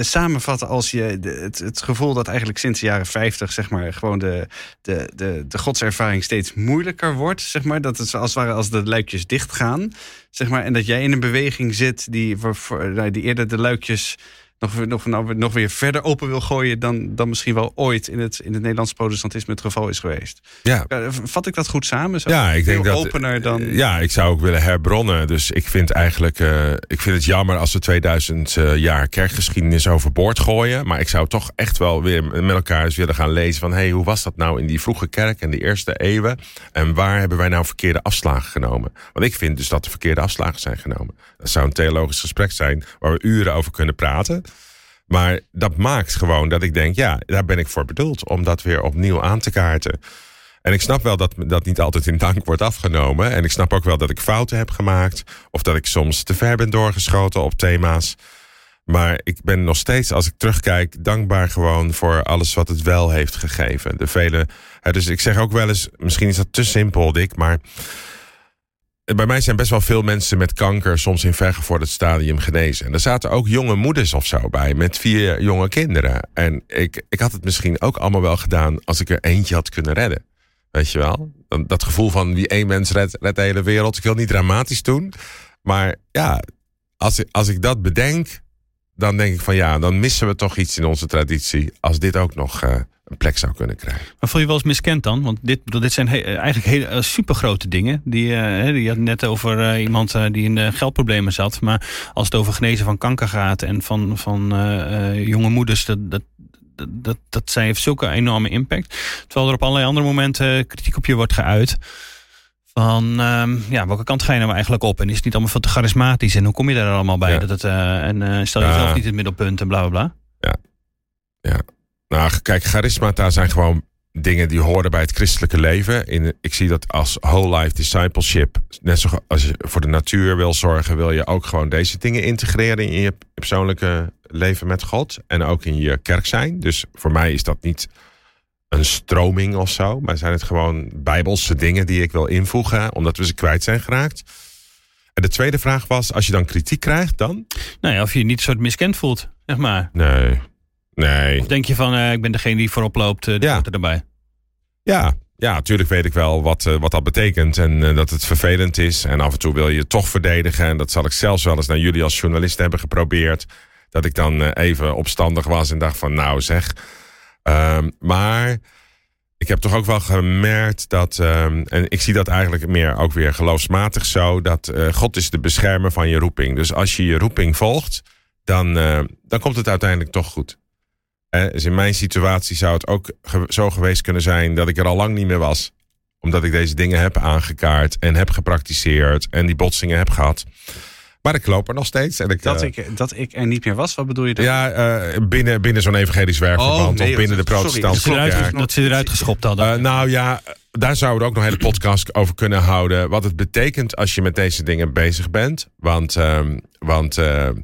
samenvatten als je de, het, het, gevoel dat eigenlijk sinds de jaren 50, zeg maar, gewoon de, de, de, de godservaring steeds moeilijker wordt. Zeg maar, dat het als het ware als de luikjes dichtgaan. Zeg maar, en dat jij in een beweging zit die, voor, die eerder de luikjes nog, nog, nou, nog weer verder open wil gooien dan, dan misschien wel ooit in het, in het Nederlands protestantisme het geval is geweest. Ja. Ja, Vat ik dat goed samen? Zo Ja, ik denk dat. opener dan. Ja, ik zou ook willen herbronnen. Dus ik vind eigenlijk. eh, ik vind het jammer als we 2000 eh, jaar kerkgeschiedenis overboord gooien. Maar ik zou toch echt wel weer met elkaar eens willen gaan lezen. van... hé, hey, hoe was dat nou in die vroege kerk en die eerste eeuwen? En waar hebben wij nou verkeerde afslagen genomen? Want ik vind dus dat er verkeerde afslagen zijn genomen. Dat zou een theologisch gesprek zijn waar we uren over kunnen praten. Maar dat maakt gewoon dat ik denk, ja, daar ben ik voor bedoeld. Om dat weer opnieuw aan te kaarten. En ik snap wel dat dat niet altijd in dank wordt afgenomen. En ik snap ook wel dat ik fouten heb gemaakt. Of dat ik soms te ver ben doorgeschoten op thema's. Maar ik ben nog steeds, als ik terugkijk, dankbaar gewoon voor alles wat het wel heeft gegeven. De vele. Dus ik zeg ook wel eens, misschien is dat te simpel, Dick, maar. Bij mij zijn best wel veel mensen met kanker soms in vergevorderd stadium genezen. En er zaten ook jonge moeders of zo bij met vier jonge kinderen. En ik, ik had het misschien ook allemaal wel gedaan als ik er eentje had kunnen redden. Weet je wel? Dat gevoel van wie één mens redt, redt de hele wereld. Ik wil niet dramatisch doen. Maar ja, als ik, als ik dat bedenk, dan denk ik van ja, dan missen we toch iets in onze traditie. Als dit ook nog eh, een plek zou kunnen krijgen. Maar voel je wel eens miskend dan? Want dit, dit zijn he- eigenlijk hele uh, supergrote dingen. Die, eh, hè, je had net over eh, iemand eh, die in eh, geldproblemen zat. Maar als het over genezen van kanker gaat en van, van eh, eh, jonge moeders, dat, dat, dat, dat, zijn, heeft zulke enorme impact. Terwijl er op allerlei andere momenten eh, kritiek op je wordt geuit. Van ehm, ja, welke kant ga je nou eigenlijk op? En is het niet allemaal veel te charismatisch? En hoe kom je daar allemaal bij? Ja. Dat het, eh, en eh, stel Ja. jezelf niet in het middelpunt en bla bla bla. Nou, kijk, charismata zijn gewoon dingen die horen bij het christelijke leven. In, ik zie dat als whole life discipleship. Net zoals als je voor de natuur wil zorgen, wil je ook gewoon deze dingen integreren in je persoonlijke leven met God. En ook in je kerk zijn. Dus voor mij is dat niet een stroming of zo. Maar zijn het gewoon bijbelse dingen die ik wil invoegen, omdat we ze kwijt zijn geraakt. En de tweede vraag was, als je dan kritiek krijgt, dan? Nou ja, of je je niet soort miskend voelt, zeg maar. Nee. Nee. Of denk je van, eh, ik ben degene die voorop loopt, uh, die Ja. er erbij. Ja, ja, natuurlijk weet ik wel wat, eh, wat dat betekent. En dat het vervelend is. En af en toe wil je het toch verdedigen. En dat zal ik zelfs wel eens naar jullie als journalist hebben geprobeerd. Dat ik dan even opstandig was en dacht van nou zeg. Ehm, maar ik heb toch ook wel gemerkt dat, ehm, en ik zie dat eigenlijk meer ook weer geloofsmatig zo, dat God is de beschermer van je roeping. Dus als je je roeping volgt, dan, dan komt het uiteindelijk toch goed. Dus in mijn situatie zou het ook ge- zo geweest kunnen zijn dat ik er al lang niet meer was. Omdat ik deze dingen heb aangekaart en heb gepraktiseerd en die botsingen heb gehad. Maar ik loop er nog steeds. En ik, Dat, eh, ik, dat ik er niet meer was, wat bedoel je dan? ja, eh, binnen, binnen zo'n evangelisch werkverband Oh, nee, of binnen de protestantse ze, eruit, kerk. dat ze eruit geschopt hadden. Eh, nou ja, daar zouden we ook nog een hele podcast over kunnen houden. Wat het betekent als je met deze dingen bezig bent. Want, ehm, want er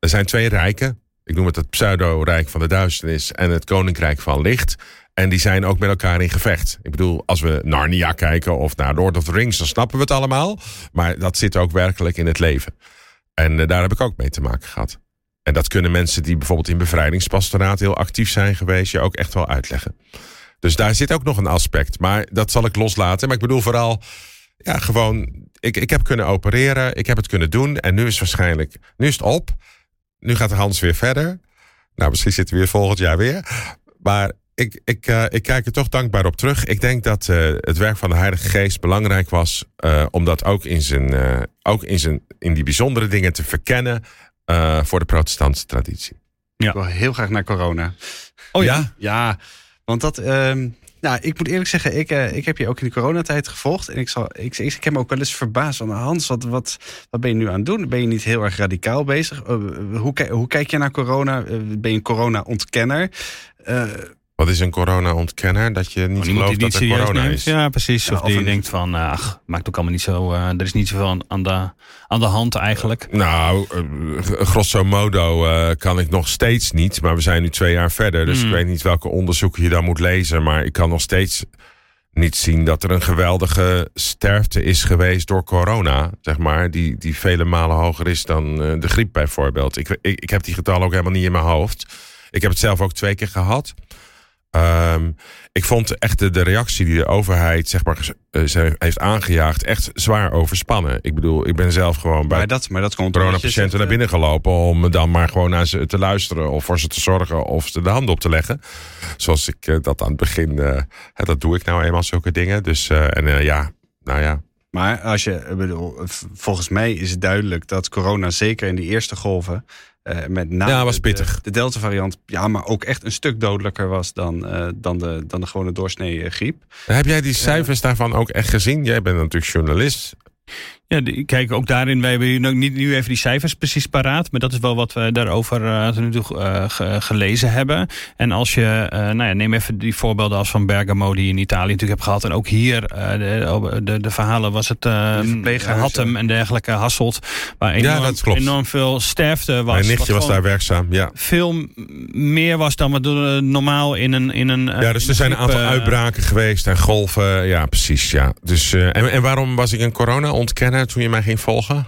zijn twee rijken. Ik noem het het pseudo-rijk van de duisternis en het koninkrijk van licht. En die zijn ook met elkaar in gevecht. Ik bedoel, als we Narnia kijken of naar Lord of the Rings, dan snappen we het allemaal. Maar dat zit ook werkelijk in het leven. En eh, daar heb ik ook mee te maken gehad. En dat kunnen mensen die bijvoorbeeld in bevrijdingspastoraat heel actief zijn geweest, je ook echt wel uitleggen. Dus daar zit ook nog een aspect. Maar dat zal ik loslaten. Maar ik bedoel vooral, ja, gewoon, ik, ik heb kunnen opereren, ik heb het kunnen doen. En nu is waarschijnlijk, nu is het op. Nu gaat de Hans weer verder. Nou, misschien zitten we weer volgend jaar weer. Maar ik, ik, eh, ik kijk er toch dankbaar op terug. Ik denk dat eh, het werk van de Heilige Geest belangrijk was. eh, om dat ook, in, zijn, eh, ook in, zijn, in die bijzondere dingen te verkennen. eh, voor de protestantse traditie. Ik wil heel graag naar corona. oh ja? Ja, want dat. ehm, nou, ik moet eerlijk zeggen, ik, eh, ik heb je ook in de coronatijd gevolgd. En ik, zal, ik, ik, ik heb me ook wel eens verbaasd van Hans, wat, wat, wat ben je nu aan het doen? Ben je niet heel erg radicaal bezig? Eh, hoe, hoe kijk je naar corona? Eh, ben je een corona-ontkenner? Eh, Wat is een corona-ontkenner? Dat je niet iemand gelooft die dat er serieus corona neemt. is. Ja, precies. Ja, of of die een- denkt van, eh, ach, maakt ook allemaal niet zo, eh, er is niet zoveel aan, aan, de, aan de hand eigenlijk. Nou, eh, grosso modo eh, kan ik nog steeds niet. Maar we zijn nu twee jaar verder. Dus Hmm. ik weet niet welke onderzoeken je dan moet lezen. Maar ik kan nog steeds niet zien dat er een geweldige sterfte is geweest door corona. Zeg maar, die, die vele malen hoger is dan eh, de griep bijvoorbeeld. Ik, ik, ik heb die getallen ook helemaal niet in mijn hoofd. Ik heb het zelf ook twee keer gehad. Ehm, ik vond echt de, de reactie die de overheid zeg maar, eh, ze heeft aangejaagd echt zwaar overspannen. Ik bedoel, ik ben zelf gewoon bij Maar dat, maar dat komt coronapatiënten naar binnen gelopen om dan maar gewoon naar ze te luisteren of voor ze te zorgen of ze de hand op te leggen. Zoals ik eh, dat aan het begin, eh, dat doe ik nou eenmaal zulke dingen. Dus eh, en eh, ja, nou ja. Maar als je, ik bedoel, volgens mij is het duidelijk dat corona zeker in die eerste golven. Eh, met name Ja, was de- pittig. De, Delta variant, ja, maar ook echt een stuk dodelijker was dan, eh, dan, de, dan de gewone doorsnee eh, griep. Heb jij die cijfers daarvan ook echt gezien? Jij bent natuurlijk journalist. Ja, die- kijk, ook daarin, wij hebben hier niet nu even die cijfers precies paraat. Maar dat is wel wat we daarover tot nu toe ge- gelezen hebben. En als je, eh, nou ja, neem even die voorbeelden als van Bergamo, die je in Italië natuurlijk hebt gehad. En ook hier, de, de, de verhalen was het. Hattem en dergelijke, Hasselt. Waar enorm, dat klopt. enorm veel sterfte was. Mijn nichtje was daar werkzaam. Ja. Veel meer was dan wat normaal in een. In een Ja, dus er zijn een aantal uitbraken geweest en golven. Ja, precies. Ja. Dus, en, en waarom was ik een corona-ontkenner toen je mij ging volgen?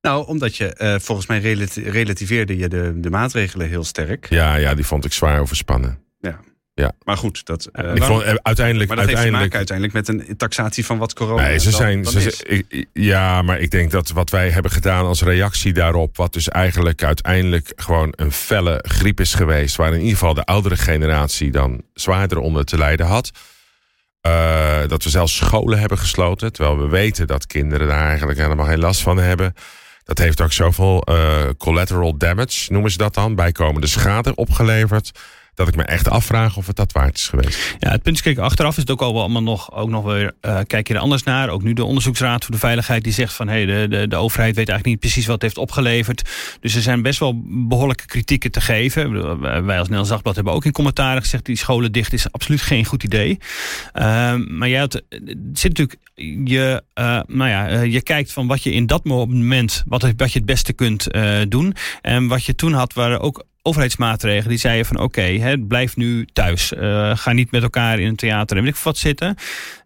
Nou, omdat je, eh, volgens mij relati- relativeerde je de, de maatregelen heel sterk. Ja, ja, die vond ik zwaar overspannen. Maar goed, dat, eh, ik vond eh, uiteindelijk. maar dat heeft te uiteindelijk maken uiteindelijk met een taxatie van wat corona Nee, ze dan- zijn. dan ze- is. ze- ik- ja, maar ik denk dat wat wij hebben gedaan als reactie daarop, wat dus eigenlijk uiteindelijk gewoon een felle griep is geweest, waar in ieder geval de oudere generatie dan zwaarder onder te lijden had. Eh, dat we zelfs scholen hebben gesloten, terwijl we weten dat kinderen daar eigenlijk helemaal geen last van hebben. Dat heeft ook zoveel eh, collateral damage, noemen ze dat dan, bijkomende schade opgeleverd. Dat ik me echt afvraag of het dat waard is geweest. Ja, het punt is, kijk, achteraf is het ook al wel allemaal nog, ook nog weer, eh, kijk je er anders naar. Ook nu de Onderzoeksraad voor de Veiligheid die zegt van, hé, de, de, de overheid weet eigenlijk niet precies wat het heeft opgeleverd. Dus er zijn best wel behoorlijke kritieken te geven. Wij als Nederlands Dagblad hebben ook in commentaren gezegd, die scholen dicht is absoluut geen goed idee. Ehm, maar had, het zit natuurlijk, je, eh, nou ja, eh, je kijkt van wat je in dat moment, wat, wat je het beste kunt doen. En wat je toen had, waren ook overheidsmaatregelen die zeiden van oké, blijf nu thuis. Eh, ga niet met elkaar in een theater en weet ik wat zitten.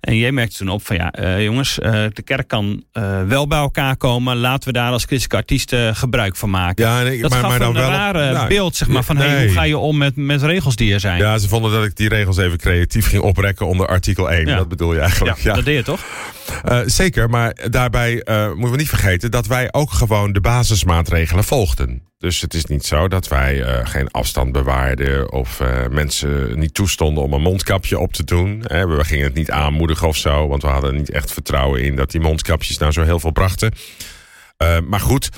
En jij merkte toen op van ja, eh, jongens, eh, de kerk kan wel bij elkaar komen. Laten we daar als christelijke artiesten gebruik van maken. Ja, nee, dat maar, gaf maar dan een wel. rare nou, beeld, zeg maar, van hey, hoe ga je om met, met regels die er zijn. Ja, ze vonden dat ik die regels even creatief ging oprekken onder artikel 1. Ja. Dat bedoel je eigenlijk. Ja. Dat deed je toch? Zeker, maar daarbij moeten we niet vergeten dat wij ook gewoon de basismaatregelen volgden. Dus het is niet zo dat wij eh, geen afstand bewaarden of eh, mensen niet toestonden om een mondkapje op te doen. Hè, we gingen het niet aanmoedigen of zo, want we hadden niet echt vertrouwen in dat die mondkapjes nou zo heel veel brachten. Eh, maar goed,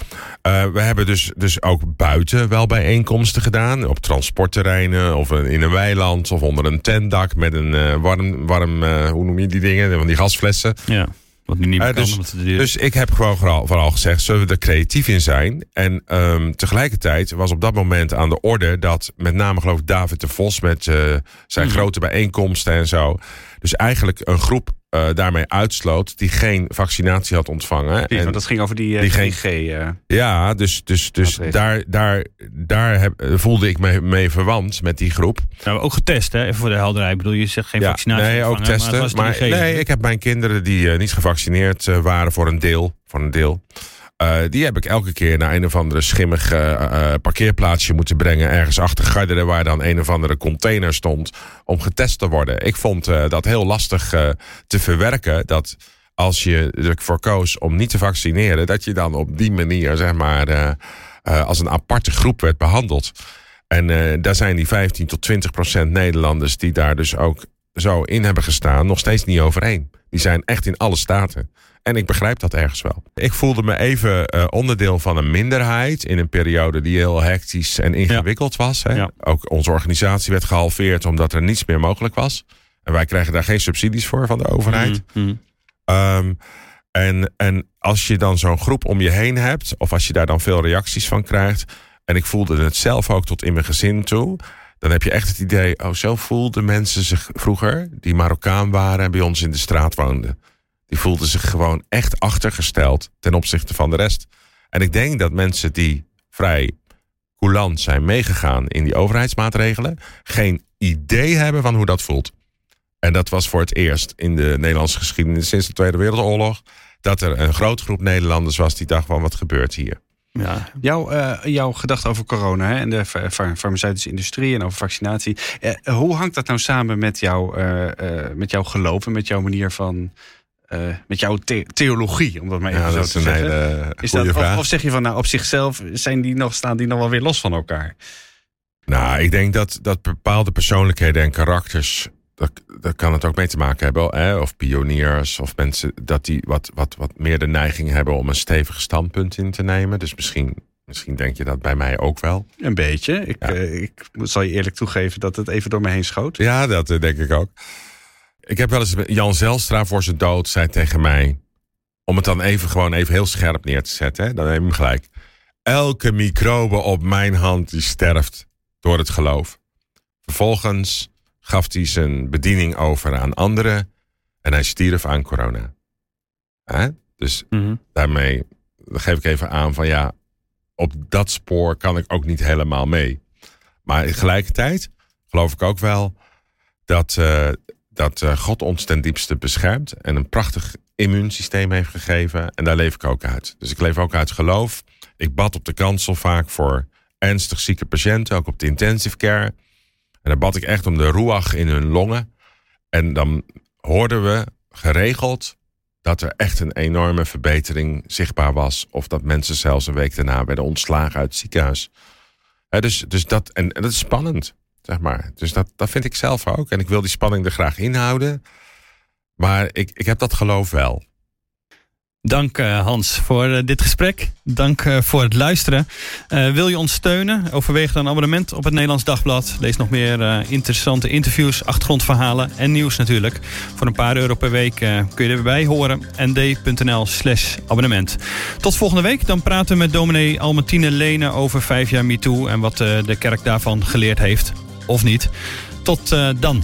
we hebben dus, dus ook buiten wel bijeenkomsten gedaan. Op transportterreinen of in een weiland of onder een tentdak met een warm, warm hoe noem je die dingen? Van die gasflessen. Ja. Wat nu niet meer Eh, kan. dus- het duur- Dus ik heb gewoon vooral, vooral gezegd, zullen we er creatief in zijn? En ehm, tegelijkertijd was op dat moment aan de orde dat met name geloof ik David de Vos met eh, zijn Mhm. grote bijeenkomsten en zo. Dus eigenlijk een groep eh, daarmee uitsloot die geen vaccinatie had ontvangen. Precies, En- want dat ging over die, eh, die geen- 3G. eh. ja, dus, dus, dus daar, daar, daar heb, voelde ik me mee verwant met die groep. Nou, ook getest, hè? Even voor de helderheid. Ik bedoel, je zegt geen Ja, vaccinatie. nee, ook ontvangen, testen. Maar, het was Maar, 3G. nee, ik heb mijn kinderen die niet gevaccineerd waren voor een deel. Voor een deel. Eh, die heb ik elke keer naar een of andere schimmig eh, parkeerplaatsje moeten brengen. Ergens achter Garderen, waar dan een of andere container stond. Om getest te worden. Ik vond dat heel lastig te verwerken. Dat als je ervoor koos om niet te vaccineren. dat je dan op die manier, zeg maar. als een aparte groep werd behandeld. En daar zijn die 15 tot 20 procent Nederlanders die daar dus ook zo in hebben gestaan, nog steeds niet overeen. Die zijn echt in alle staten. En ik begrijp dat ergens wel. Ik voelde me even eh, onderdeel van een minderheid in een periode die heel hectisch en ingewikkeld was. Hè. Ja. Ook onze organisatie werd gehalveerd omdat er niets meer mogelijk was. En wij krijgen daar geen subsidies voor van de overheid. Mhm, mhm. Ehm, en, en als je dan zo'n groep om je heen hebt, of als je daar dan veel reacties van krijgt, en ik voelde het zelf ook tot in mijn gezin toe, dan heb je echt het idee, oh, zo voelden mensen zich vroeger, die Marokkaan waren en bij ons in de straat woonden. Die voelden zich gewoon echt achtergesteld ten opzichte van de rest. En ik denk dat mensen die vrij coulant zijn meegegaan in die overheidsmaatregelen, geen idee hebben van hoe dat voelt. En dat was voor het eerst in de Nederlandse geschiedenis sinds de Tweede Wereldoorlog. Dat er een grote groep Nederlanders was die dacht van wat gebeurt hier. Ja. Jouw, uh, jouw gedachte over corona hè, en de farmaceutische industrie en over vaccinatie. Uh, hoe hangt dat nou samen met, jou, uh, met jouw geloof en met jouw manier van. Met jouw the theologie, om dat maar even ja, zo te zeggen. Hele is dat, of, of, zeg je van nou op zichzelf zijn die nog, staan die nog wel weer los van elkaar? Nou, ik denk dat, dat bepaalde persoonlijkheden en karakters daar, kan het ook mee te maken hebben. Hè? Of pioniers of mensen dat die wat, wat, wat meer de neiging hebben om een stevig standpunt in te nemen. Dus misschien, misschien denk je dat bij mij ook wel. Een beetje. Ik, uh, ik zal je eerlijk toegeven dat het even door me heen schoot. Ja, dat eh, denk ik ook. Ik heb wel eens Jan Zelstra voor zijn dood zei tegen mij. Om het dan even gewoon even heel scherp neer te zetten. Hè? Dan neem ik hem gelijk. Elke microbe op mijn hand die sterft door het geloof. Vervolgens gaf hij zijn bediening over aan anderen en hij stierf aan corona. Dus mhm. daarmee geef ik even aan van ja, op dat spoor kan ik ook niet helemaal mee. Maar tegelijkertijd geloof ik ook wel dat, uh, dat uh, God ons ten diepste beschermt en een prachtig immuunsysteem heeft gegeven. En daar leef ik ook uit. Dus ik leef ook uit geloof. Ik bad op de kansel vaak voor ernstig zieke patiënten, ook op de intensive care. En dan bad ik echt om de ruach in hun longen. En dan hoorden we geregeld dat er echt een enorme verbetering zichtbaar was. Of dat mensen zelfs een week daarna werden ontslagen uit het ziekenhuis. dus, dus dat, en, dat is spannend, zeg maar. Dus dat, dat vind ik zelf ook. En ik wil die spanning er graag inhouden. Maar ik, ik heb dat geloof wel. Dank uh, Hans voor uh, dit gesprek. Dank uh, voor het luisteren. wil je ons steunen? Overweeg dan een abonnement op het Nederlands Dagblad. Lees nog meer interessante interviews, achtergrondverhalen en nieuws natuurlijk. Voor een paar euro per week kun je erbij horen. nd.nl slash abonnement. Tot volgende week. Dan praten we met dominee Almatine Lene over vijf jaar MeToo... en wat de kerk daarvan geleerd heeft of niet. Tot eh, dan.